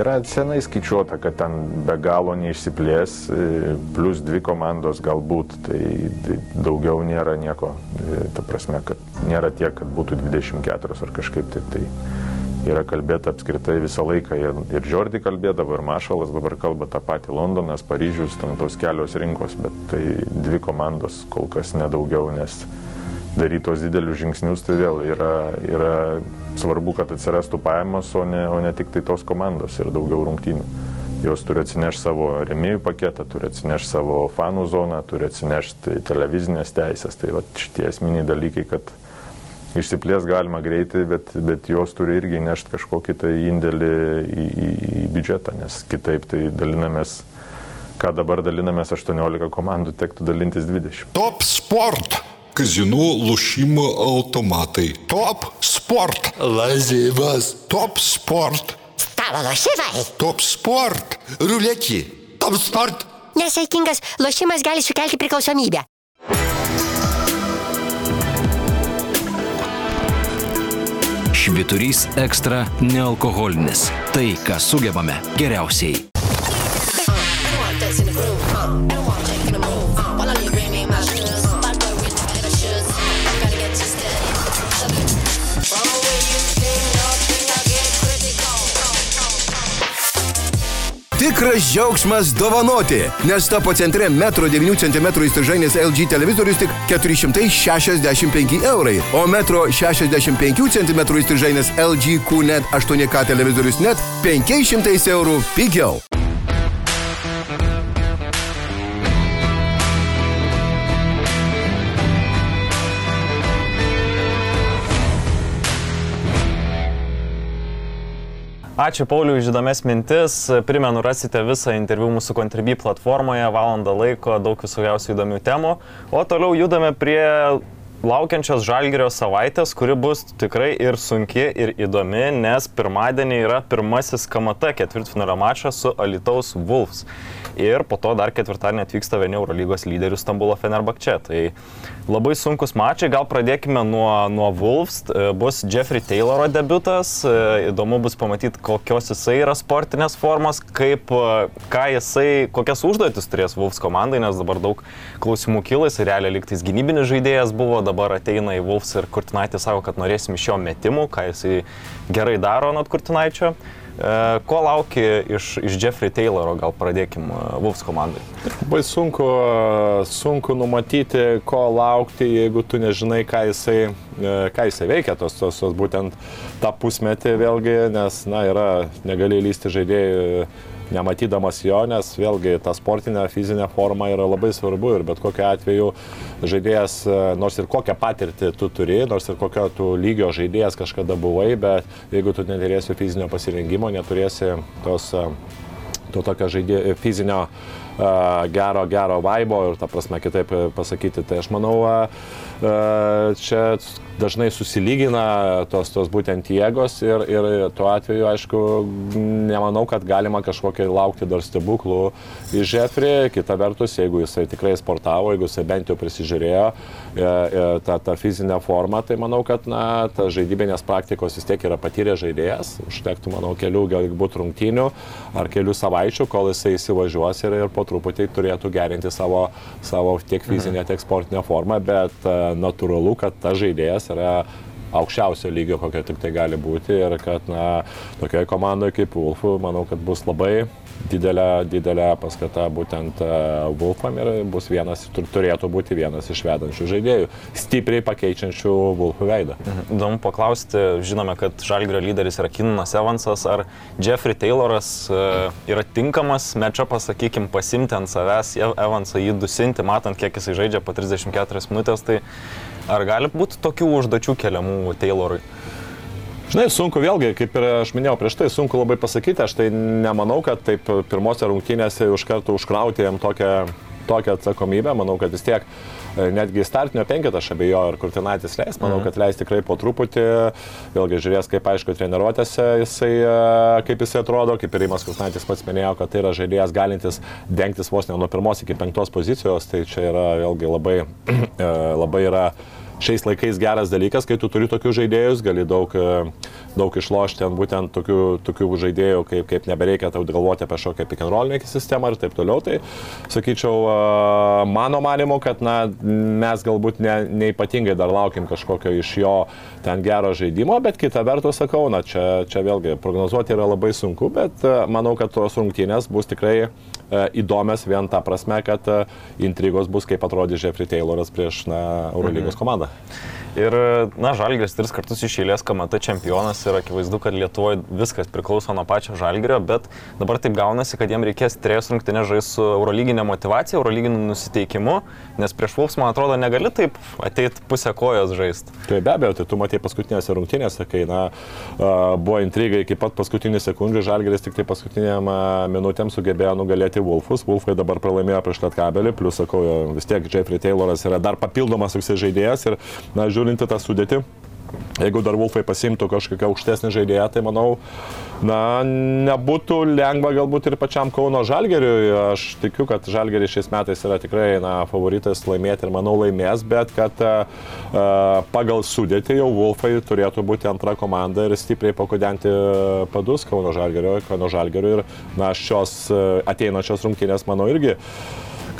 Yra senai skaičiuota, kad ten be galo neišsiplės, e, plus dvi komandos galbūt, tai, tai daugiau nėra nieko. E, ta prasme, kad nėra tiek, kad būtų 24 ar kažkaip tai. tai yra kalbėta apskritai visą laiką ir, ir Jordi kalbėdavo, ir Mašalas dabar kalba tą patį Londonas, Paryžius, ten tos kelios rinkos, bet tai dvi komandos kol kas nedaugiau, nes daryti tos didelius žingsnius tai vėl yra, yra svarbu, kad atsirastų pajamos, o ne, o ne tik tai tos komandos ir daugiau rungtynių. Jos turi atsinešti savo remėjų paketą, turi atsinešti savo fanų zoną, turi atsinešti televizinės teisės. Tai va, šitie esminiai dalykai, kad Išsiplės galima greitai, bet, bet jos turi irgi nešti kažkokį tai indėlį į, į, į biudžetą, nes kitaip tai dalinamės, ką dabar dalinamės 18 komandų, tektų dalintis 20. Top sport. Kazinų lošimo automatai. Top sport. Lazivas. Top sport. Stalo lošimai. Top sport. Ruletį. Top sport. Nesaikingas lošimas gali sukelti priklausomybę. Šviturys ekstra nealkoholinis. Tai, ką sugebame geriausiai. Tikras džiaugsmas dovanoti, nes tapo centre metro 9 cm įstrižainės LG televizorius tik 465 eurai, o metro 65 cm įstrižainės LG QNET 8K televizorius net 500 eurų pigiau. Ačiū Pauliu už įdomias mintis. Primenu, rasite visą interviu mūsų Contribui platformoje, valandą laiko, daug visokiausių įdomių temų. O toliau judame prie laukiančios Žalgirio savaitės, kuri bus tikrai ir sunki, ir įdomi, nes pirmadienį yra pirmasis KMT ketvirtfinalio mačas su Alitaus Wolves. Ir po to dar ketvirtadienį atvyksta vieni Eurolygos lyderių Stambulo Fenerbakče. Tai labai sunkus mačiai, gal pradėkime nuo, nuo Wolves. Bus Jeffrey Tayloro debutas, įdomu bus pamatyti, kokios jisai yra sportinės formos, kaip, ką jisai, kokias užduotis turės Wolves komandai, nes dabar daug klausimų kyla, jis realiai liktais gynybinis žaidėjas buvo, dabar ateina į Wolfs ir Kurtinaitis sako, kad norėsim iš jo metimų, ką jisai gerai daro nuo Kurtinaičio. E, ko lauki iš, iš Jeffrey Tayloro, gal pradėkim e, Wolfs komandai? Labai sunku, sunku numatyti, ko laukti, jeigu tu nežinai, ką jisai, e, ką jisai veikia, tos, tos, tos būtent tą pusmetį vėlgi, nes, na, yra, negali lysti žaidėjų nematydamas jo, nes vėlgi ta sportinė fizinė forma yra labai svarbu ir bet kokiu atveju žaidėjas, e, nors ir kokią patirtį tu turi, nors ir kokio tu lygio žaidėjas kažkada buvai, bet jeigu tu neturėsi fizinio pasirengimo, neturėsi tos e, to tokio žaidėjo fizinio uh, gero, gero vaibo ir, ta prasme, kitaip pasakyti, tai aš manau, uh, čia dažnai susilygina tos, tos būtent jėgos ir, ir tuo atveju, aišku, nemanau, kad galima kažkokiai laukti dar stebuklų iš Jeffrey. Kita vertus, jeigu jisai tikrai sportavo, jeigu jisai bent jau prisižiūrėjo e, e, tą, tą fizinę formą, tai manau, kad na, ta žaidybinės praktikos vis tiek yra patyrę žaidėjas. Užtektų, manau, kelių galbūt rungtynių ar kelių savaičių, kol jisai įsivažiuos ir, ir po truputį turėtų gerinti savo, savo tiek fizinę, tiek sportinę formą, bet uh, natūralu, kad tas žaidėjas yra aukščiausio lygio, kokio tik tai gali būti ir kad, na, tokioje komandoje kaip Wolfų, manau, kad bus labai didelė, didelė paskata būtent Wolfam ir bus vienas, turėtų būti vienas iš vedančių žaidėjų, stipriai pakeičiančių Wolfų veidą. Mhm. Įdomu paklausti, žinome, kad Žalgrio lyderis yra Kinanas Evansas, ar Jeffrey Tayloras yra tinkamas mečio, pasakykime, pasimti ant savęs Evansą jį dusinti, matant, kiek jisai žaidžia po 34 minutės, tai Ar gali būti tokių užduočių keliamų Taylorui? Žinai, sunku vėlgi, kaip ir aš minėjau prieš tai, sunku labai pasakyti, aš tai nemanau, kad taip pirmose rungtynėse už kartų užkrauti jam tokią, tokią atsakomybę, manau, kad vis tiek e, netgi startinio penketą aš abejoju, ar Kurtinaitis leis, manau, mhm. kad leis tikrai po truputį, vėlgi žiūrės, kaip aišku, treniruotėse jisai, e, kaip jisai atrodo, kaip ir Rimas Kurtinaitis pats minėjo, kad tai yra žaidėjas galintis dengtis vos ne nuo pirmos iki penktos pozicijos, tai čia yra vėlgi labai, (clears throat) e, labai yra šiais laikais geras dalykas, kai tu turi tokius žaidėjus, gali daug, e, daug išlošti ant būtent tokių, tokių žaidėjų, kaip, kaip nebereikia tau galvoti apie kažkokią pick and roll sistemą ir taip toliau. Tai sakyčiau, e, mano manimo, kad na, mes galbūt ne, neipatingai dar laukim kažkokio iš jo ten gero žaidimo, bet kita vertus sakau, na čia, čia vėlgi prognozuoti yra labai sunku, bet e, manau, kad tos rungtynės bus tikrai įdomias vien tą prasme, kad intrigos bus, kaip atrodys Jeffrey Tayloras prieš na, Eurolygos mhm. Ir, na, Žalgiris tris kartus iš eilės KMT čempionas ir akivaizdu, kad Lietuvoje viskas priklauso nuo pačio Žalgirio, bet dabar taip gaunasi, kad jiem reikės trejus rungtynės žaisti su Eurolyginė motivacija, Eurolyginiu nusiteikimu, nes prieš Vulfs, man atrodo, negali taip ateiti pusę kojos žaisti. Tai be abejo, tai tu matė paskutinėse rungtynėse, kai, na, buvo intriga iki pat paskutinių sekundžių, Žalgiris tik tai paskutiniam minutėm sugebėjo nugalėti Vulfus, Vulfai dabar pralaimėjo prieš Lietkabelį, plus, sakau, vis tiek Jeffrey Tayloras yra dar papildomas toksai žaidėjas ir, na, žiūrint į tą sudėtį. Jeigu dar Wolfai pasimtų kažkokią aukštesnį žaidėją, tai manau, na, nebūtų lengva galbūt ir pačiam Kauno Žalgeriui. Aš tikiu, kad Žalgeris šiais metais yra tikrai na, favoritas laimėti ir manau laimės, bet kad uh, pagal sudėtį jau Wolfai turėtų būti antra komanda ir stipriai pakudenti padus Kauno Žalgerio, Kauno Žalgerio ir na, šios ateinančios rungtynės, manau, irgi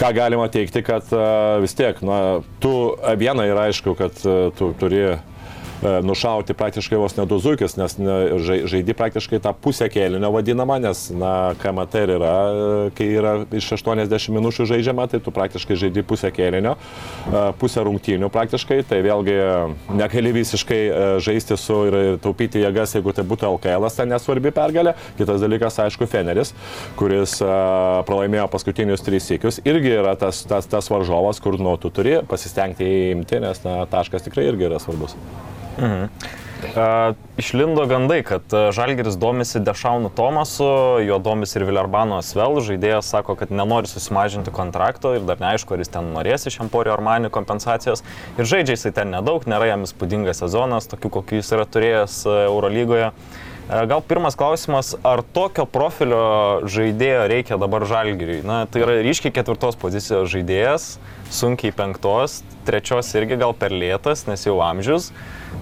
ką galima teikti, kad vis tiek, na, tu viena yra aišku, kad tu turi E, nušauti praktiškai vos ne du zuikis, nes žaidi praktiškai tą pusę kėlinio vadinamą, nes, na, KMT yra, e, kai yra iš 80 minučių žaidžiama, tai tu praktiškai žaidi pusę kėlinio, e, pusę rungtynių praktiškai, tai vėlgi negali visiškai žaisti su ir taupyti jėgas, jeigu tai būtų LKL, tai nesvarbi pergalė. Kitas dalykas, aišku, Feneris, kuris pralaimėjo paskutinius tris sėkius, irgi yra tas, tas, tas varžovas, kur nu, tu turi pasistengti įimti, nes na, taškas tikrai irgi yra svarbus. Mhm. Uh, išlindo gandai, kad Žalgeris domisi Dešaunu Tomasu, jo domisi ir Vilarbano Svel, žaidėjas sako, kad nenori susimažinti kontrakto ir dar neaišku, ar jis ten norės iš Emporio Armani kompensacijos. Ir žaidžia jisai ten nedaug, nėra jam įspūdingas sezonas, tokių kokių jis yra turėjęs Eurolygoje. E, Gal pirmas klausimas, ar tokio profilio žaidėjo reikia dabar žalgiriui? Na, tai yra ryškiai ketvirtos pozicijos žaidėjas, sunkiai penktos, trečios irgi gal per lėtas, nes jau amžius.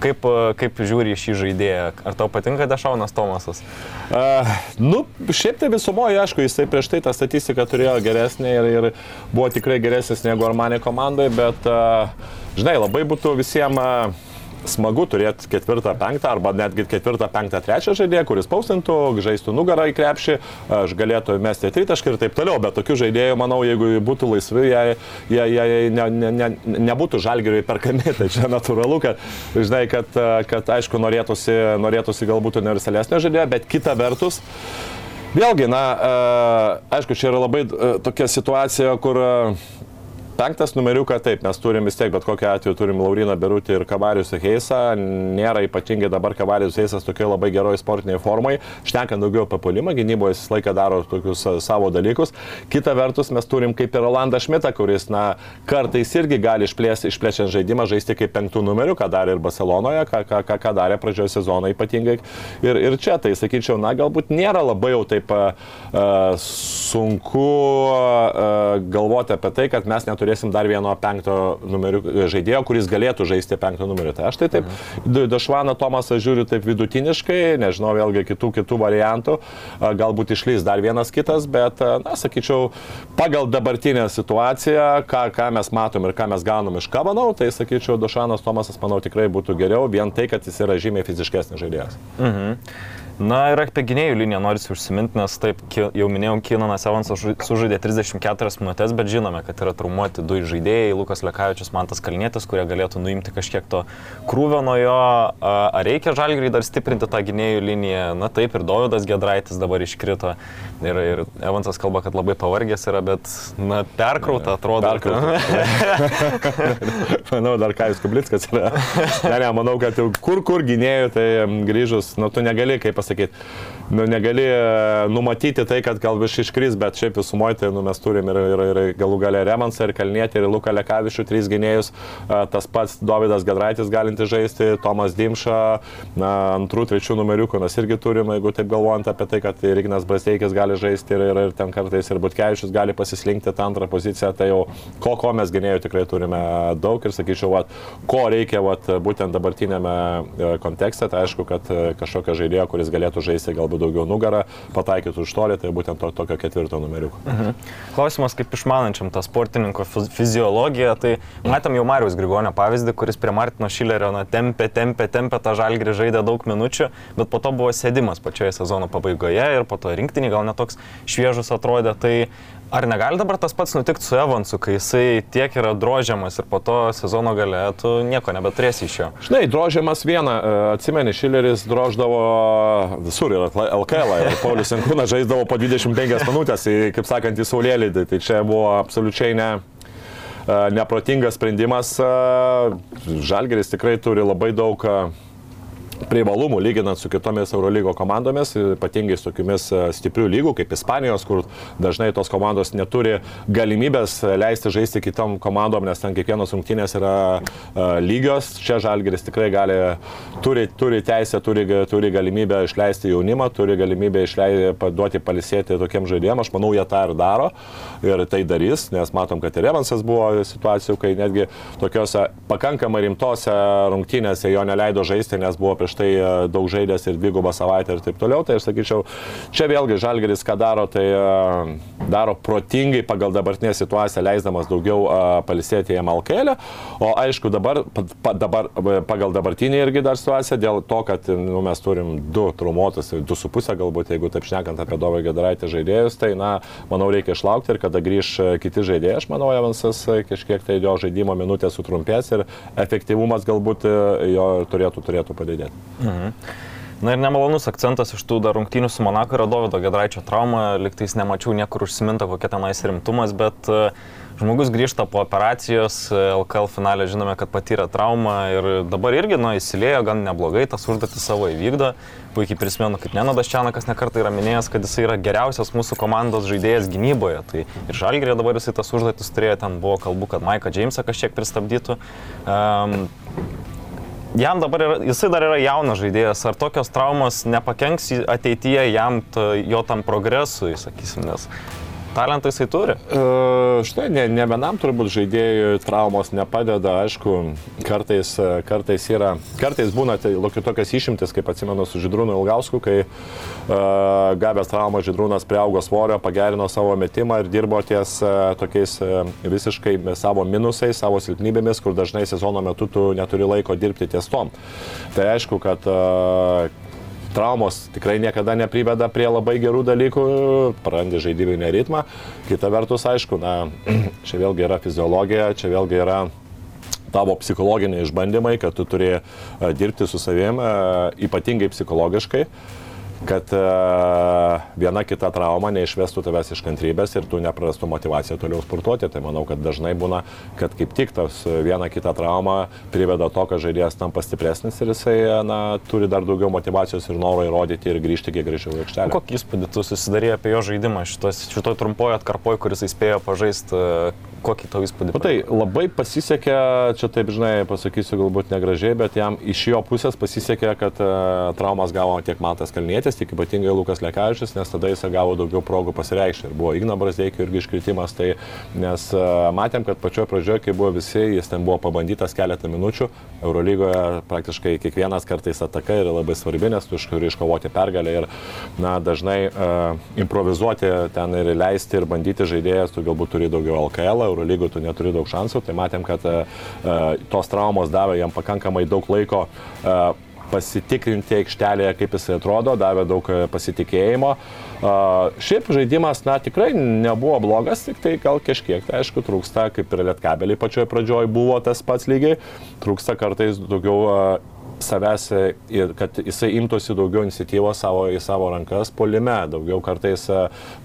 Kaip, e, kaip žiūri šį žaidėją? Ar tau patinka Dešaunas Tomasas? Uh, nu, šiaip tai visumoje, aišku, jisai prieš tai tą statistiką turėjo geresnė ir, ir buvo tikrai geresnis negu Armanė komandai, bet, uh, žinai, labai būtų visiems uh, smagu turėti ketvirtą, penktą arba netgi ketvirtą, penktą, trečią žaidėją, kuris paustintų, žaistų nugarą į krepšį, aš galėtų mesti tritaškį ir taip toliau, bet tokių žaidėjų, manau, jeigu būtų laisvi, jie, jie, jie ne, ne, ne, nebūtų žalgeriui perkami, (laughs) tai čia natūralu, kad, žinai, kad, kad aišku, norėtųsi, norėtųsi galbūt universalesnio žaidėjo, bet kita vertus, Vėlgi, na, aišku, čia yra labai tokia situacija, kur Penktas numeriuką taip, mes turim vis tiek, bet kokiu atveju turim Lauriną Berutį ir Kavarius Heisą. Nėra ypatingai dabar Kavarius Heisas tokioje labai geroje sportinėje formoje. Šnekant daugiau apie polimą, gynyboje jis laiką daro tokius savo dalykus. Kita vertus, mes turim kaip ir Rolandą Šmitą, kuris, na, kartais irgi gali išplėsti, išplečiant žaidimą, žaisti kaip penktų numerių, ką darė ir Barcelonoje, ką, ką, ką, ką darė pradžioje sezono ypatingai. Ir, ir čia, tai sakyčiau, na, galbūt nėra labai jau taip uh, sunku uh, galvoti apie tai, kad mes neturime turėsim dar vieno penkto numerių žaidėjo, kuris galėtų žaisti penkto numerių. Tai aš tai taip, mhm. Dašvaną Tomasą žiūriu taip vidutiniškai, nežinau vėlgi kitų, kitų variantų, galbūt išlys dar vienas kitas, bet, na, sakyčiau, pagal dabartinę situaciją, ką, ką mes matom ir ką mes gaunam iš Kabanau, tai sakyčiau, Dašanas Tomasas, manau, tikrai būtų geriau, vien tai, kad jis yra žymiai fiziškesnis žaidėjas. Mhm. Na ir apie gynėjų liniją norisi užsiminti, nes taip, jau minėjau, Kinanas Evansas sužaidė 34 minutės, bet žinome, kad yra traumuoti du žaidėjai, Lukas Lekavičius, Mantas Kalnėtis, kurie galėtų nuimti kažkiek to krūvio nuo jo. Ar reikia žalgrį dar stiprinti tą gynėjų liniją? Na taip, ir Dovydas Gedraitis dabar iškrito. Ir, ir Evansas kalba, kad labai pavargęs yra, bet, na, perkrauta atrodo. Perkrauta. (laughs) manau, dar Kajus Kublickas yra. Ne, ne, manau, kad jau kur kur gynėjų, tai grįžus, nu, tu negali, kaip pasakyti, pasakyti, nu, negali e, numatyti tai, kad gal iš iškris, bet šiaip visumoje tai nu, mes turim ir, ir, ir galų galę Remansą, ir Kalnietį, ir Luką Lekavišų, trys gynėjus, e, tas pats Davidas Gedraitis galinti žaisti, Tomas Dimša, na, antrų, trečių numeriukų mes irgi turim, jeigu taip galvojant apie tai, kad ir Ignas Brasteikis gali žaisti ir, ir, ir ten kartais ir Butkevičius gali pasislinkti tą antrą poziciją, tai jau ko, ko mes gynėjų tikrai turime daug ir sakyčiau, vat, ko reikia vat, būtent dabartinėme e, kontekste, tai aišku, kad kažkokio žaidėjo, kuris galėtų žaisti galbūt daugiau nugarą, pataikytų už tolį, tai būtent to, tokio ketvirto numeriuko. Mhm. Klausimas, kaip išmanančiam tą sportininko fiziologiją, tai matėm jau Marijos Grigonio pavyzdį, kuris prie Martino Šilerio na, tempė, tempė, tempė tą žalgrį, žaidė daug minučių, bet po to buvo sėdimas pačioje sezono pabaigoje ir po to rinktinį gal netoks šviežus atrodė. Tai Ar negali dabar tas pats nutikti su Evansu, kai jisai tiek yra drožiamas ir po to sezono gale tu nieko nebeturėsi iš jo? Žinai, drožiamas vieną, e, atsimeni, Šileris droždavo visur ir LKL, ir Paulius Senkūnas žaisdavo po 25 minutės, kaip sakant, į saulėlį, tai čia buvo absoliučiai ne, e, neprotingas sprendimas. E, Žalgeris tikrai turi labai daug privalumų lyginant su kitomis Eurolygo komandomis, ypatingai su tokiamis e, stiprių lygų kaip Ispanijos, kur dažnai tos komandos neturi galimybės leisti žaisti kitom komandom, nes ten kiekvienos rungtynės yra uh, lygios. Čia Žalgeris tikrai gali, turi, turi teisę, turi, turi galimybę išleisti jaunimą, turi galimybę išleisti, paduoti palisėti tokiem žaidėjim. Aš manau, jie tą ir daro ir tai darys, nes matom, kad ir Evansas buvo situacijų, kai netgi tokiuose pakankamai rimtose rungtynėse jo neleido žaisti, nes buvo prieš prieš tai e, daug žaidęs ir dvigubą savaitę ir taip toliau. Tai aš sakyčiau, čia vėlgi Žalgeris ką daro, tai e, daro protingai pagal dabartinę situaciją, leisdamas daugiau e, palisėti jam alkelę. O aišku, dabar, pa, dabar, pagal dabartinį irgi dar situaciją, dėl to, kad nu, mes turim du trumuotus, du su pusę galbūt, jeigu taip šnekant apie Dovą Gedaraitį žaidėjus, tai, na, manau, reikia išlaukti ir kada grįž kiti žaidėjai, aš manau, Evansas kažkiek tai jo žaidimo minutės sutrumpės ir efektyvumas galbūt jo turėtų, turėtų padidėti. Mhm. Na ir nemalonus akcentas iš tų dar rungtynių su Monako yra Davido Gedraičio trauma, liktais nemačiau niekur užsiminta kokia tenais rimtumas, bet e, žmogus grįžta po operacijos, LKL e, finale žinome, kad patyrė traumą ir dabar irgi, na, įsilėjo gan neblogai, tas užduotis savo įvykdo. Puikiai prisimenu, kaip Nenadas Čianakas nekartą yra minėjęs, kad jis yra geriausias mūsų komandos žaidėjas gynyboje. Tai ir Žalgirė dabar jisai tas užduotis turėjo, ten buvo kalbų, kad Maiką Džeimsą kažkiek pristabdytų. Um, jam dabar yra, jisai dar yra jaunas žaidėjas, ar tokios traumos nepakenks ateityje jam, ta, jo tam progresui, sakysim, nes talentą jisai turi. E, Štai, ne, ne vienam turbūt žaidėjui traumos nepadeda, aišku, kartais, e, kartais yra, kartais būna tai tokias išimtis, kaip atsimenu su Židrūnu Ilgausku, kai uh, gavęs traumą Židrūnas priaugo svorio, pagerino savo metimą ir dirbo ties uh, tokiais uh, visiškai savo minusais, savo silpnybėmis, kur dažnai sezono metu tu neturi laiko dirbti ties tom. Tai aišku, kad uh, traumos tikrai niekada nepriveda prie labai gerų dalykų, prarandi žaidybinį ritmą. Kita vertus, aišku, na, (clears throat) čia vėlgi yra fiziologija, čia vėlgi yra tavo psichologiniai išbandymai, kad tu turi e, dirbti su savim, e, ypatingai psichologiškai kad e, viena kita trauma neišvestų tavęs iš kantrybės ir tu neprarastų motivaciją toliau sportuoti. Tai manau, kad dažnai būna, kad kaip tik tas viena kita trauma priveda to, kad žaidėjas tampa stipresnis ir jisai na, turi dar daugiau motivacijos ir noro įrodyti ir grįžti kiek greičiau į aikštelę. Kokį įspūdį tu susidarė apie jo žaidimą šitos, šitoj trumpoje atkarpoje, kuris įspėjo pažaisti, kokį tau įspūdį? Nu, tai labai pasisekė, čia taip žinai, pasakysiu galbūt negražiai, bet jam iš jo pusės pasisekė, kad uh, traumas gavo tiek Matas Kalnietis, tiek ypatingai Lukas Lekavičius, nes tada jis gavo daugiau progų pasireikšti. Ir buvo Igna Brazdeikio irgi iškritimas, tai nes uh, matėm, kad pačioje pradžioje, kai buvo visi, jis ten buvo pabandytas keletą minučių, Eurolygoje praktiškai kiekvienas kartais ataka yra labai svarbi, nes tu turi iškovoti pergalę ir na, dažnai uh, improvizuoti ten ir leisti ir bandyti žaidėjas, tu galbūt turi daugiau LKL, Eurolygų tu neturi daug šansų, tai matėm, kad uh, tos traumos davė jam pakankamai daug laiko uh, pasitikrinti aikštelėje, kaip jis atrodo, davė daug e, pasitikėjimo. Šiaip žaidimas, na, tikrai nebuvo blogas, tik tai gal kažkiek, tai aišku, trūksta, kaip ir lietkabeliai pačioje pradžioje buvo tas pats lygiai, trūksta kartais daugiau savęs, ir kad jisai imtųsi daugiau iniciatyvos savo, į savo rankas polime, daugiau kartais,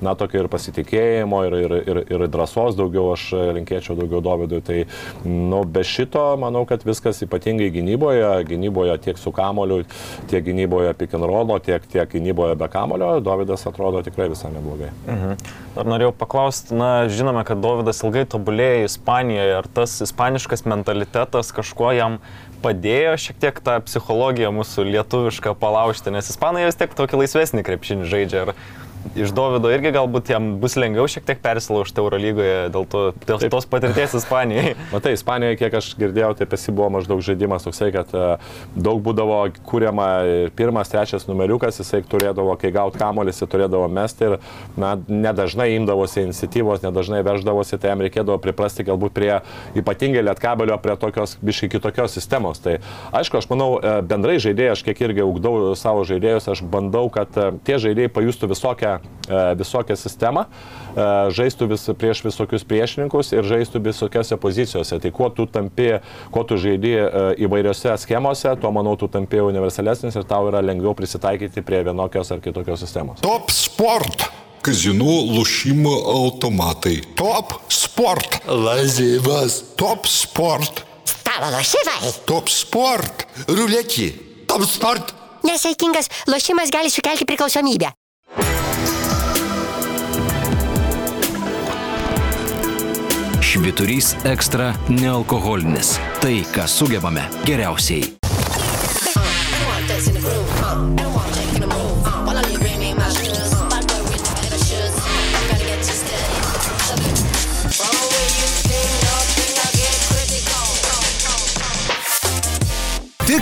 na, tokio ir pasitikėjimo, ir, ir, ir, ir drąsos daugiau aš linkėčiau daugiau Dovydui. Tai, nu, be šito, manau, kad viskas ypatingai gynyboje, gynyboje tiek su kamoliu, tiek gynyboje rollo, tiek, tiek gynyboje be kamolio, Dovydas atrodo tikrai visai neblogai. Mhm. Dar norėjau paklausti, na, žinome, kad Dovydas ilgai tobulėjo Ispanijoje, ar tas ispaniškas mentalitetas kažkuo jam padėjo šiek tiek tą psichologiją mūsų lietuvišką palaužti, nes ispanai vis tiek tokį laisvesnį krepšinį žaidžia. Ir iš Dovido irgi galbūt jam bus lengviau šiek tiek persilaužti Eurolygoje dėl, to, dėl Taip. tos patirties Ispanijai. (laughs) Matai, Ispanijoje, kiek aš girdėjau, tai pasi buvo maždaug žaidimas toksai, kad e, daug būdavo kūriama ir pirmas, trečias numeriukas, jisai turėdavo, kai gaut kamolis, jisai turėdavo mesti ir, na, nedažnai imdavosi iniciatyvos, nedažnai veždavosi, tai jam reikėdavo priprasti galbūt prie ypatingai lietkabelio, prie tokios biškai kitokios sistemos. Tai aišku, aš manau, e, bendrai žaidėjai, aš kiek irgi augdau savo žaidėjus, aš bandau, kad e, tie žaidėjai pajustų visokią, tokią visokią sistemą, e, žaistų vis prieš visokius priešininkus ir žaistų visokiose pozicijose. Tai kuo tu tampi, kuo tu žaidži e, įvairiose schemose, tuo manau tu tampi universalesnis ir tau yra lengviau prisitaikyti prie vienokios ar kitokios sistemos. Top sport! Kazinų lošimo automatai. Top sport. Lazivas. Top sport. Stalo lošimai. Top sport. Ruletį. Top sport. Nesveikingas lošimas gali sukelti priklausomybę. Šviturys ekstra nealkoholinis. Tai, ką sugebame geriausiai.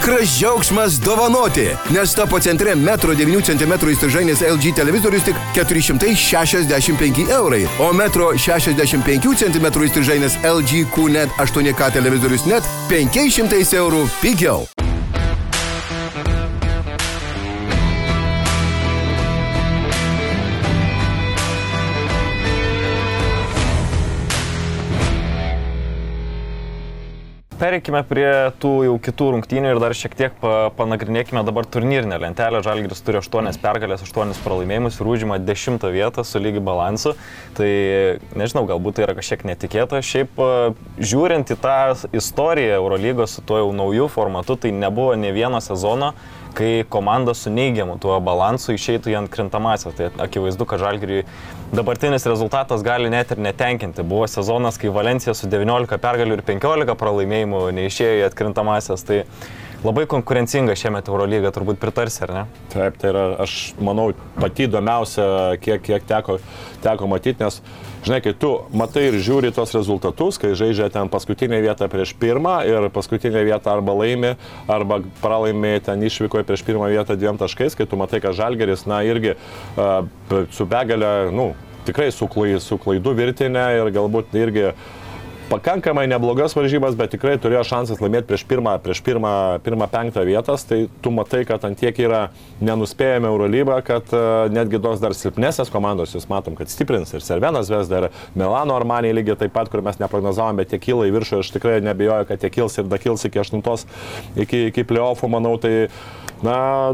Tikras džiaugsmas dovanoti, nes topo centre 1,9 cm įstrižainės LG televizorius tik 465 eurai, o 1,65 cm įstrižainės LG QNET 8K televizorius net 500 eurų pigiau. Pereikime prie tų jau kitų rungtynių ir dar šiek tiek pa, panagrinėkime dabar turnyrinę lentelę. Žalgiris turi 8 pergalės, 8 pralaimėjimus ir užima 10 vietą su lygi balansu. Tai nežinau, galbūt tai yra kažkiek netikėta. Šiaip žiūrint į tą istoriją Eurolygos su tuo jau naujų formatu, tai nebuvo ne vieno sezono, kai komanda su neigiamu tuo balansu išeitų į atkrintamąsią. Tai akivaizdu, kad Žalgiriui dabartinis rezultatas gali net ir netenkinti. Buvo sezonas, kai Valencija su 19 pergalių ir 15 pralaimėjimų neišėjo į atkrintamąsias. Tai labai konkurencinga šiemet Eurolyga, turbūt pritarsi, ar ne? Taip, tai yra, aš manau, pati įdomiausia, kiek, kiek teko, teko matyti, nes, žinai, kai tu matai ir žiūri tos rezultatus, kai žaidžia ten paskutinę vietą prieš pirmą ir paskutinę vietą arba laimi, arba pralaimi ten išvykoje prieš pirmą vietą dviem taškais, kai tu matai, kad Žalgeris, na, irgi uh, su begalė, nu, tikrai su, klai, su klaidų virtinė ir galbūt irgi pakankamai neblogas varžybas, bet tikrai turėjo šansas laimėti prieš pirmą, prieš pirmą, pirmą penktą vietas, tai tu matai, kad ant tiek yra nenuspėjami Eurolyba, kad uh, netgi tos dar silpnesnės komandos, jūs matom, kad stiprins ir Servenas Vesda, ir Milano Armanija lygiai taip pat, kur mes neprognozavom, bet tie kyla į viršų, aš tikrai nebijoju, kad tie kils ir da kils iki aštuntos, iki, iki playoffų, manau, tai Na,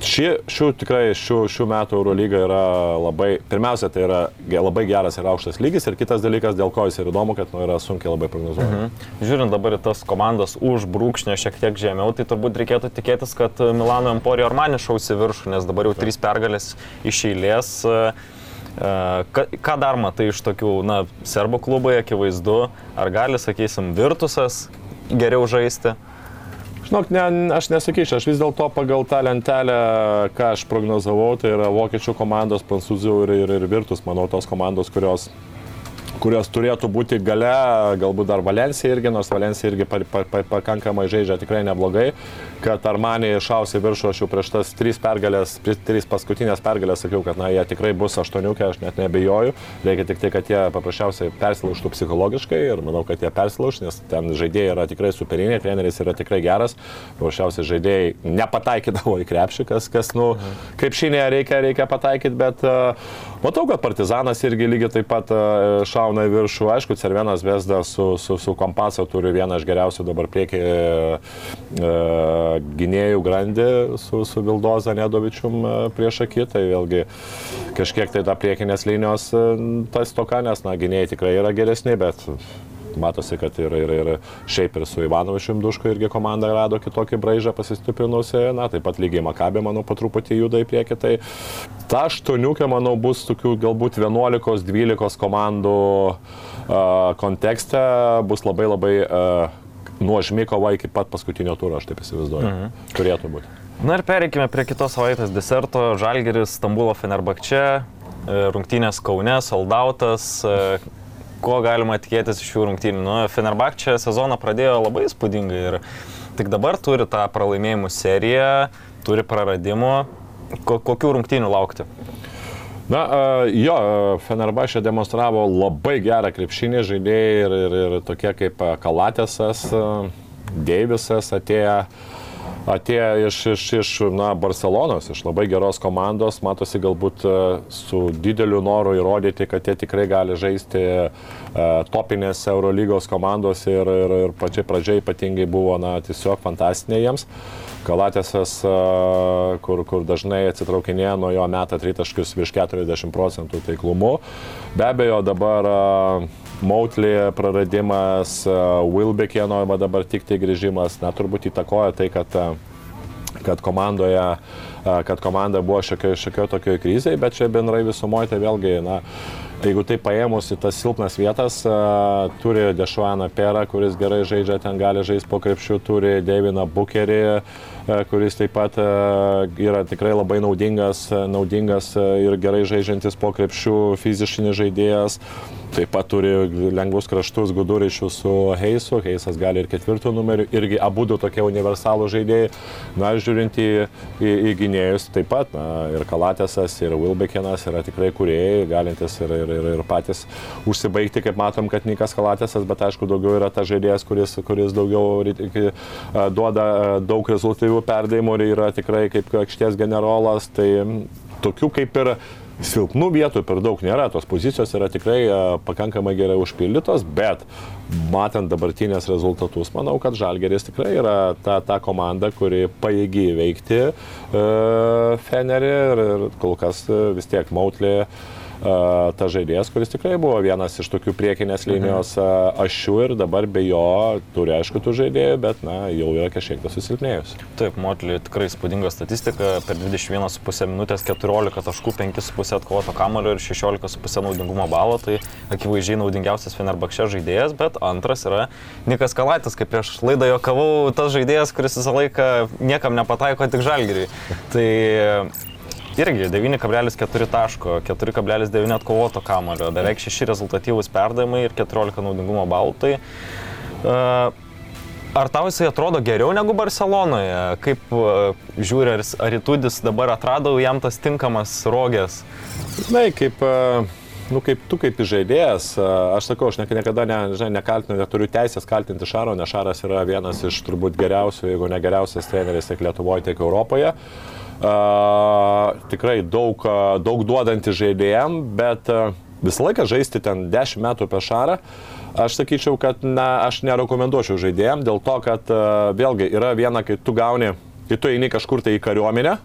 ši, šių tikrai šių, šių metų Eurolyga yra labai, pirmiausia, tai yra labai geras ir aukštas lygis ir kitas dalykas, dėl ko jis ir įdomu, kad nu, yra sunkiai labai prognozuojama. Mhm. Žiūrint dabar į tas komandas už brūkšnio šiek tiek žemiau, tai turbūt reikėtų tikėtis, kad Milano Emporio Armani šausi viršų, nes dabar jau trys pergalės iš eilės. E, e, Ką, ką dar matai iš tokių, na, serbų klubai, akivaizdu, ar gali, sakysim, Virtusas geriau žaisti? Žinok, ne, aš nesakyčiau, aš vis dėlto pagal tą lentelę, ką aš prognozavau, tai yra vokiečių komandos, prancūzų ir, ir, ir virtus, manau, tos komandos, kurios kurios turėtų būti gale, galbūt dar Valencija irgi, nors Valencija irgi pa, pa, pa, pakankamai žaidžia tikrai neblogai, kad Armanija išausi viršų, aš jau prieš tas trys pergalės, trys paskutinės pergalės sakiau, kad na, jie tikrai bus aštuoniukė, aš net nebejoju, reikia tik tai, kad jie paprasčiausiai persilaužtų psichologiškai ir manau, kad jie persilauž, nes ten žaidėjai yra tikrai superiniai, treneris yra tikrai geras, paprasčiausiai žaidėjai nepataikydavo į krepšį, kas, kas nu, kaip šinėje reikia, reikia pataikyti, bet uh, matau, kad Partizanas irgi lygiai taip pat uh, šauna į viršų, aišku, Cervenas Vesda su, su, su Kompaso turi vieną iš geriausių dabar priekį uh, gynėjų grandį su, su Vildoza Nedovičium uh, prieš akį, tai vėlgi kažkiek tai ta priekinės linijos tas toka, nes, na, gynėjai tikrai yra geresni, bet matosi, kad ir, ir, ir šiaip ir su Ivanovičium Duško irgi komanda rado kitokį braižą pasistiprinusi, na, taip pat lygiai Makabė, manau, po truputį juda į priekį, tai ta aštuoniukė, manau, bus tokių galbūt 11-12 komandų uh, kontekste, bus labai labai uh, nuožmi kova iki pat paskutinio turo, aš taip įsivaizduoju. Mhm. Turėtų būti. Na ir pereikime prie kitos savaitės deserto. Žalgeris, Stambulo Fenerbakče, e, rungtynės Kaune, soldautas. Ko galima tikėtis iš šių rungtynių? Nu, Fenerbakče sezoną pradėjo labai įspūdingai ir tik dabar turi tą pralaimėjimų seriją, turi praradimų. Ko, kokių rungtynių laukti? Na, jo, Fenerbašė demonstravo labai gerą krepšinį žaidėjai ir, ir, ir tokie kaip Kalatėsas, Deivisas atėjo atėjo iš, iš, iš na, Barcelonos, iš labai geros komandos, matosi galbūt e, su dideliu noru įrodyti, kad jie tikrai gali žaisti e, topinės Eurolygos komandos ir, ir, ir pačiai pradžiai ypatingai buvo na, tiesiog fantastinė jiems. Kalatėsas, e, kur, kur dažnai atsitraukinėja nuo jo metą tritaškius virš 40 procentų taiklumu. Be abejo, dabar Mautlį praradimas, e, Wilbekeno va dabar tik tai grįžimas, na turbūt įtakoja tai, kad, e, kad komandoje, e, kad komanda buvo šiokio, šiokio tokio krizėje, bet čia bendrai visumoje tai vėlgi, na, jeigu tai paėmus į tas silpnas vietas, a, turi Dešuaną Perą, kuris gerai žaidžia, ten gali žaisti po krepšių, turi Deviną Bukerį, a, kuris taip pat a, yra tikrai labai naudingas, a, naudingas ir gerai žaidžiantis po krepšių fizišinis žaidėjas. Taip pat turi lengvus kraštus gudurišius su Heisu, Heisas gali ir ketvirtų numerių, irgi abu du tokie universalų žaidėjai. Na, žiūrint į, į, į gynėjus, taip pat na, ir Kalatėsas, ir Wilbekinas yra tikrai kuriejai, galintis ir, ir, ir, ir patys užsibaigti, kaip matom, kad Nikas Kalatėsas, bet aišku, daugiau yra tas žaidėjas, kuris, kuris daugiau duoda daug rezultatyvių perdavimų ir yra tikrai kaip aikštės generolas. Tai tokių kaip ir silpnų vietų per daug nėra, tos pozicijos yra tikrai e, pakankamai gerai užpildytos, bet matant dabartinės rezultatus, manau, kad Žalgeris tikrai yra ta, ta komanda, kuri paėgi įveikti e, Fenerį ir, ir kol kas e, vis tiek Mautlė. Ta žaidėjas, kuris tikrai buvo vienas iš tokių priekinės linijos a, ašių ir dabar be jo turi aišku tų žaidėjų, bet na, jau yra kažkiek tas susilpnėjus. Taip, Motley tikrai spūdinga statistika. Per 21,5 minutės 14 taškų, 5,5 atkovoto kamulio ir 16,5 naudingumo balo. Tai akivaizdžiai naudingiausias Fenerbakšė žaidėjas, bet antras yra Nikas Kalaitis, kaip prieš laidą jokavau, tas žaidėjas, kuris visą laiką niekam nepataiko, tik žalgiriui. Tai irgi 9,4 taško, 4,9 atkovoto kamulio, beveik 6 rezultatyvūs perdavimai ir 14 naudingumo balų. Tai, uh, Ar tau jisai atrodo geriau negu Barcelonoje? Kaip uh, žiūri, ar, Itudis dabar atrado jam tas tinkamas rogės? Na, kaip, uh, nu, kaip tu kaip žaidėjas, aš sakau, aš niekada ne, žinai, nekaltinu, neturiu teisės kaltinti Šaro, nes Šaras yra vienas iš turbūt geriausių, jeigu ne geriausias treneris tiek Lietuvoje, tiek Europoje. Uh, tikrai daug, daug duodanti žaidėjim, bet visą laiką žaisti ten 10 metų apie Šarą. Aš sakyčiau, kad na, aš nerekomenduočiau žaidėjim dėl to, kad vėlgi yra viena, kai tu gauni, kai tu eini kažkur tai į kariuomenę,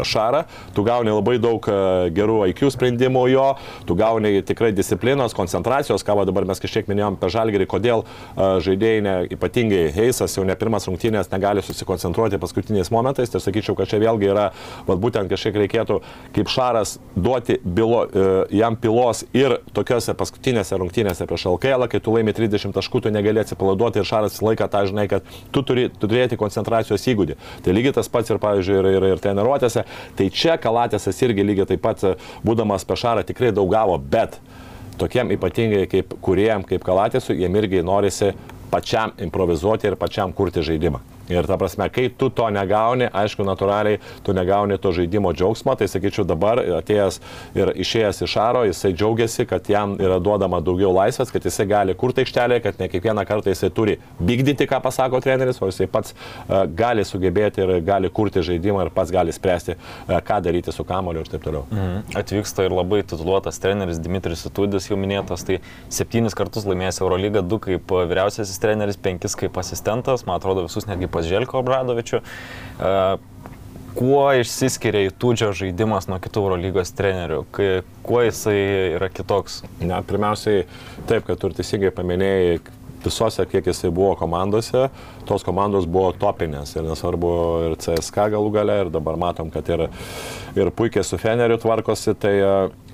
Šarą, tu gauni labai daug e, gerų IQ sprendimų jo, tu gauni tikrai disciplinos, koncentracijos, ką dabar mes kažkiek minėjom apie žalgerį, kodėl e, žaidėjai, ne, ypatingai Heisas, jau ne pirmas rungtynės, negali susikoncentruoti paskutiniais momentais, tai sakyčiau, kad čia vėlgi yra, va būtent kažkiek reikėtų kaip Šaras duoti bilo, e, jam pilos ir tokiuose paskutinėse rungtynėse prieš LKL, kai tu laimi 30 taškų, tu negali atsipalaiduoti ir Šaras laiką tą žinai, kad tu turi turėti koncentracijos įgūdį. Tai lygiai tas pats ir, pavyzdžiui, ir, ir, ir treniruotėse Kalatėse. Tai čia Kalatėsas irgi lygiai taip pat, būdamas pešarą, tikrai daug gavo, bet tokiem ypatingai kaip kuriem, kaip Kalatėsui, jiem irgi norisi pačiam improvizuoti ir pačiam kurti žaidimą. Ir ta prasme, kai tu to negauni, aišku, natūraliai tu negauni to žaidimo džiaugsmo, tai sakyčiau dabar atėjęs ir išėjęs iš Aro, jisai džiaugiasi, kad jam yra duodama daugiau laisvės, kad jisai gali kurti aikštelėje, kad ne kiekvieną kartą jisai turi vykdyti, ką pasako treneris, o jisai pats uh, gali sugebėti ir gali kurti žaidimą ir pats gali spręsti, uh, ką daryti su kamoliu ir taip toliau. Mhm. Atvyksta ir labai tituluotas treneris Dimitris Itudis, jau minėtas, tai septynis kartus laimėjęs Eurolygą, du kaip vyriausiasis treneris, penkis kaip asistentas, man atrodo visus netgi pas Želko Obradovičiu. Kuo išsiskiria įtūdžio žaidimas nuo kitų Eurolygos trenerių? Kuo jisai yra kitoks? Na, pirmiausiai, taip, kad tu teisingai paminėjai, visose, kiek jisai buvo komandose, tos komandos buvo topinės ir nesvarbu ir CSK galų gale ir dabar matom, kad ir, ir puikiai su Feneriu tvarkosi, tai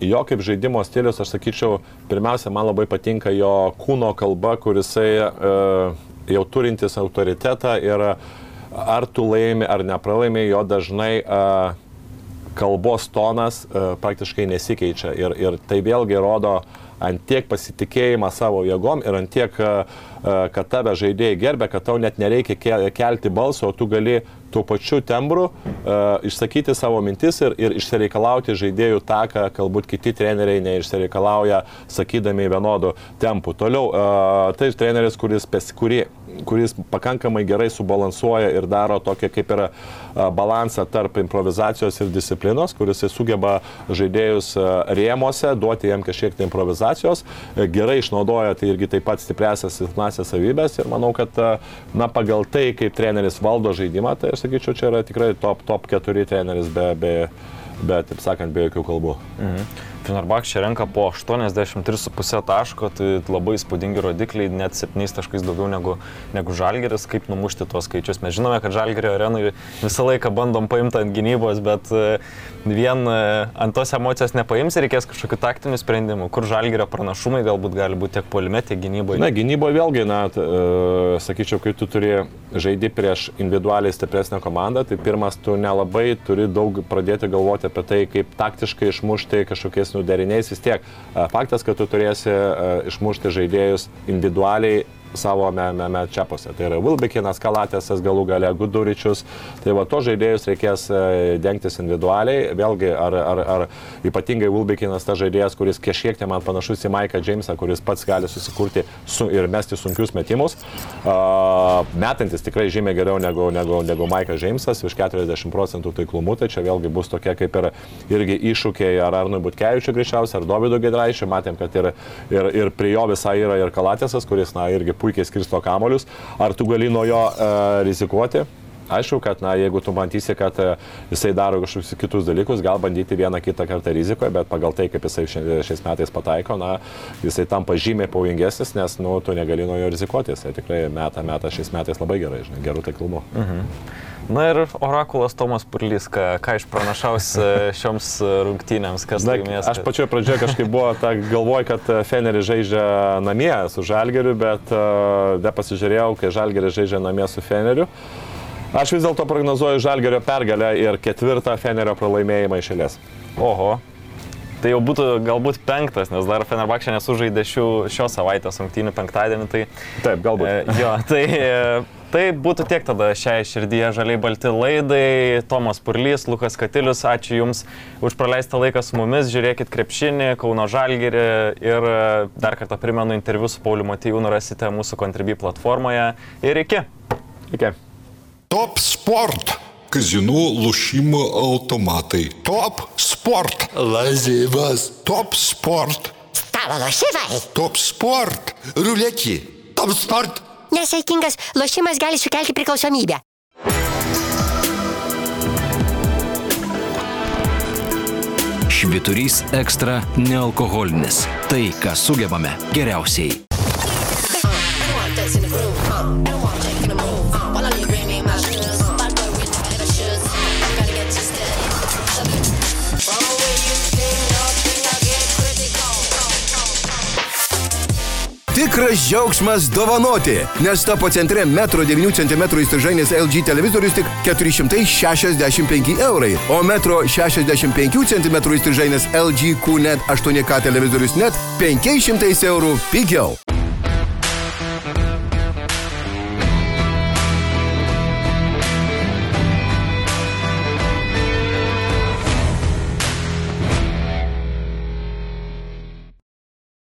jo kaip žaidimo stilius, aš sakyčiau, pirmiausia, man labai patinka jo kūno kalba, kurisai uh, jau turintis autoritetą ir ar tu laimi ar nepralaimi, jo dažnai uh, kalbos tonas uh, praktiškai nesikeičia. Ir, ir tai vėlgi rodo ant tiek pasitikėjimą savo jėgom ir ant tiek, uh, kad tave žaidėjai gerbė, kad tau net nereikia kelti balso, o tu gali tuo pačiu tembru uh, išsakyti savo mintis ir, ir išsireikalauti žaidėjų tą, ką galbūt kiti treneriai neišsireikalauja, sakydami vienodų tempų. Toliau, uh, tai treneris, kuris, kurį kuris pakankamai gerai subalansuoja ir daro tokį kaip ir balansą tarp improvizacijos ir disciplinos, kuris sugeba žaidėjus rėmose, duoti jiem kažkiek tai improvizacijos, gerai išnaudoja tai irgi taip pat stipresias silpnasias savybės ir manau, kad na, pagal tai, kaip treneris valdo žaidimą, tai aš sakyčiau, čia yra tikrai top, top 4 treneris be, be, be, taip sakant, be jokių kalbų. Mhm. Fenerbakšė renka po 83,5 taško, tai labai spūdingi rodikliai, net 7 taškais daugiau negu, negu Žalgeris, kaip numušti tuos skaičius. Mes žinome, kad Žalgerio arenui visą laiką bandom paimti ant gynybos, bet e, vien e, ant tos emocijos nepaims ir reikės kažkokių taktinių sprendimų, kur Žalgerio pranašumai galbūt gali būti tiek polime, tiek gynyboje. Na, gynyboje vėlgi, na, t, uh, sakyčiau, kai tu turi žaidži prieš individualiai stipresnę komandą, tai pirmas, tu nelabai turi daug pradėti galvoti apie tai, kaip taktiškai išmušti kažkokiais su deriniais vis tiek. Faktas, kad tu turėsi išmušti žaidėjus individualiai savo me, me, me čiapose. Tai yra Vilbekinas, Kalatėsas, galų gale Guduričius. Tai va, to žaidėjus reikės e, dengtis individualiai. Vėlgi, ar, ar, ar ypatingai Vilbekinas tas žaidėjas, kuris kažkiek tai man panašus į Maiką Jamesą, kuris pats gali susikurti su, ir mesti sunkius metimus. Uh, metantis tikrai žymiai geriau negu, negu, negu Maikas Jamesas, virš 40 procentų taiklumu. Tai čia vėlgi bus tokia kaip ir irgi iššūkiai ar Arnui Butkevičiui greičiausiai, ar Dovydo Gedraičiui. Matėm, kad ir, ir, ir prie jo visai yra ir Kalatėsas, kuris, na, irgi puikiai skirsto kamolius, ar tu gali nuo jo uh, rizikuoti. Aišku, kad, na, jeigu tu matysi, kad e, jisai daro kažkokius kitus dalykus, gal bandyti vieną kitą kartą rizikoje, bet pagal tai, kaip jisai šia- šiais metais pataiko, na, jisai tampa žymiai pavojingesnis, nes, nu, tu negali nuo jo rizikuoti. Jisai tikrai metą metą šiais metais labai gerai, žinai, gerų taiklumu. Mhm. Na ir orakulas Tomas Purlys, ką, ką išpranašaus e, šioms e, rungtynėms, kas laimės. aš pačioje pradžioje kažkaip buvo ta galvoj, kad e, Feneris žaidžia namie su Žalgeriu, bet uh, nepasižiūrėjau, kai Žalgeris žaidžia namie su Feneriu. Aš vis dėlto prognozuoju Žalgerio pergalę ir ketvirtą Fenerio pralaimėjimą iš eilės. Oho. Tai jau būtų galbūt penktas, nes dar Fenerbakšė nesužaidė šių, šios savaitės rungtynių penktadienį. Tai, Taip, galbūt. e, jo, tai, e, tai būtų tiek tada šiai širdyje žaliai balti laidai. Tomas Purlys, Lukas Katilius, ačiū Jums už praleistą laiką su mumis. Žiūrėkit krepšinį, Kauno Žalgirį ir dar kartą primenu, interviu su Pauliu Matijūnu rasite mūsų Contribui platformoje. Ir iki. Iki. Top sport. Kazinų lošimo automatai. Top sport. Lažybas. Top sport. Stalo lošimai. Top sport. Ruletį. Top sport. Nesaikingas lošimas gali sukelti priklausomybę. Šviturys ekstra nealkoholinis. Tai, ką sugebame geriausiai. Tikras džiaugsmas dovanoti, nes tapo centre 1,9 cm įstrižainės LG televizorius tik 465 eurai, o 1,65 cm įstrižainės LG QNET 8K televizorius net 500 eurų pigiau.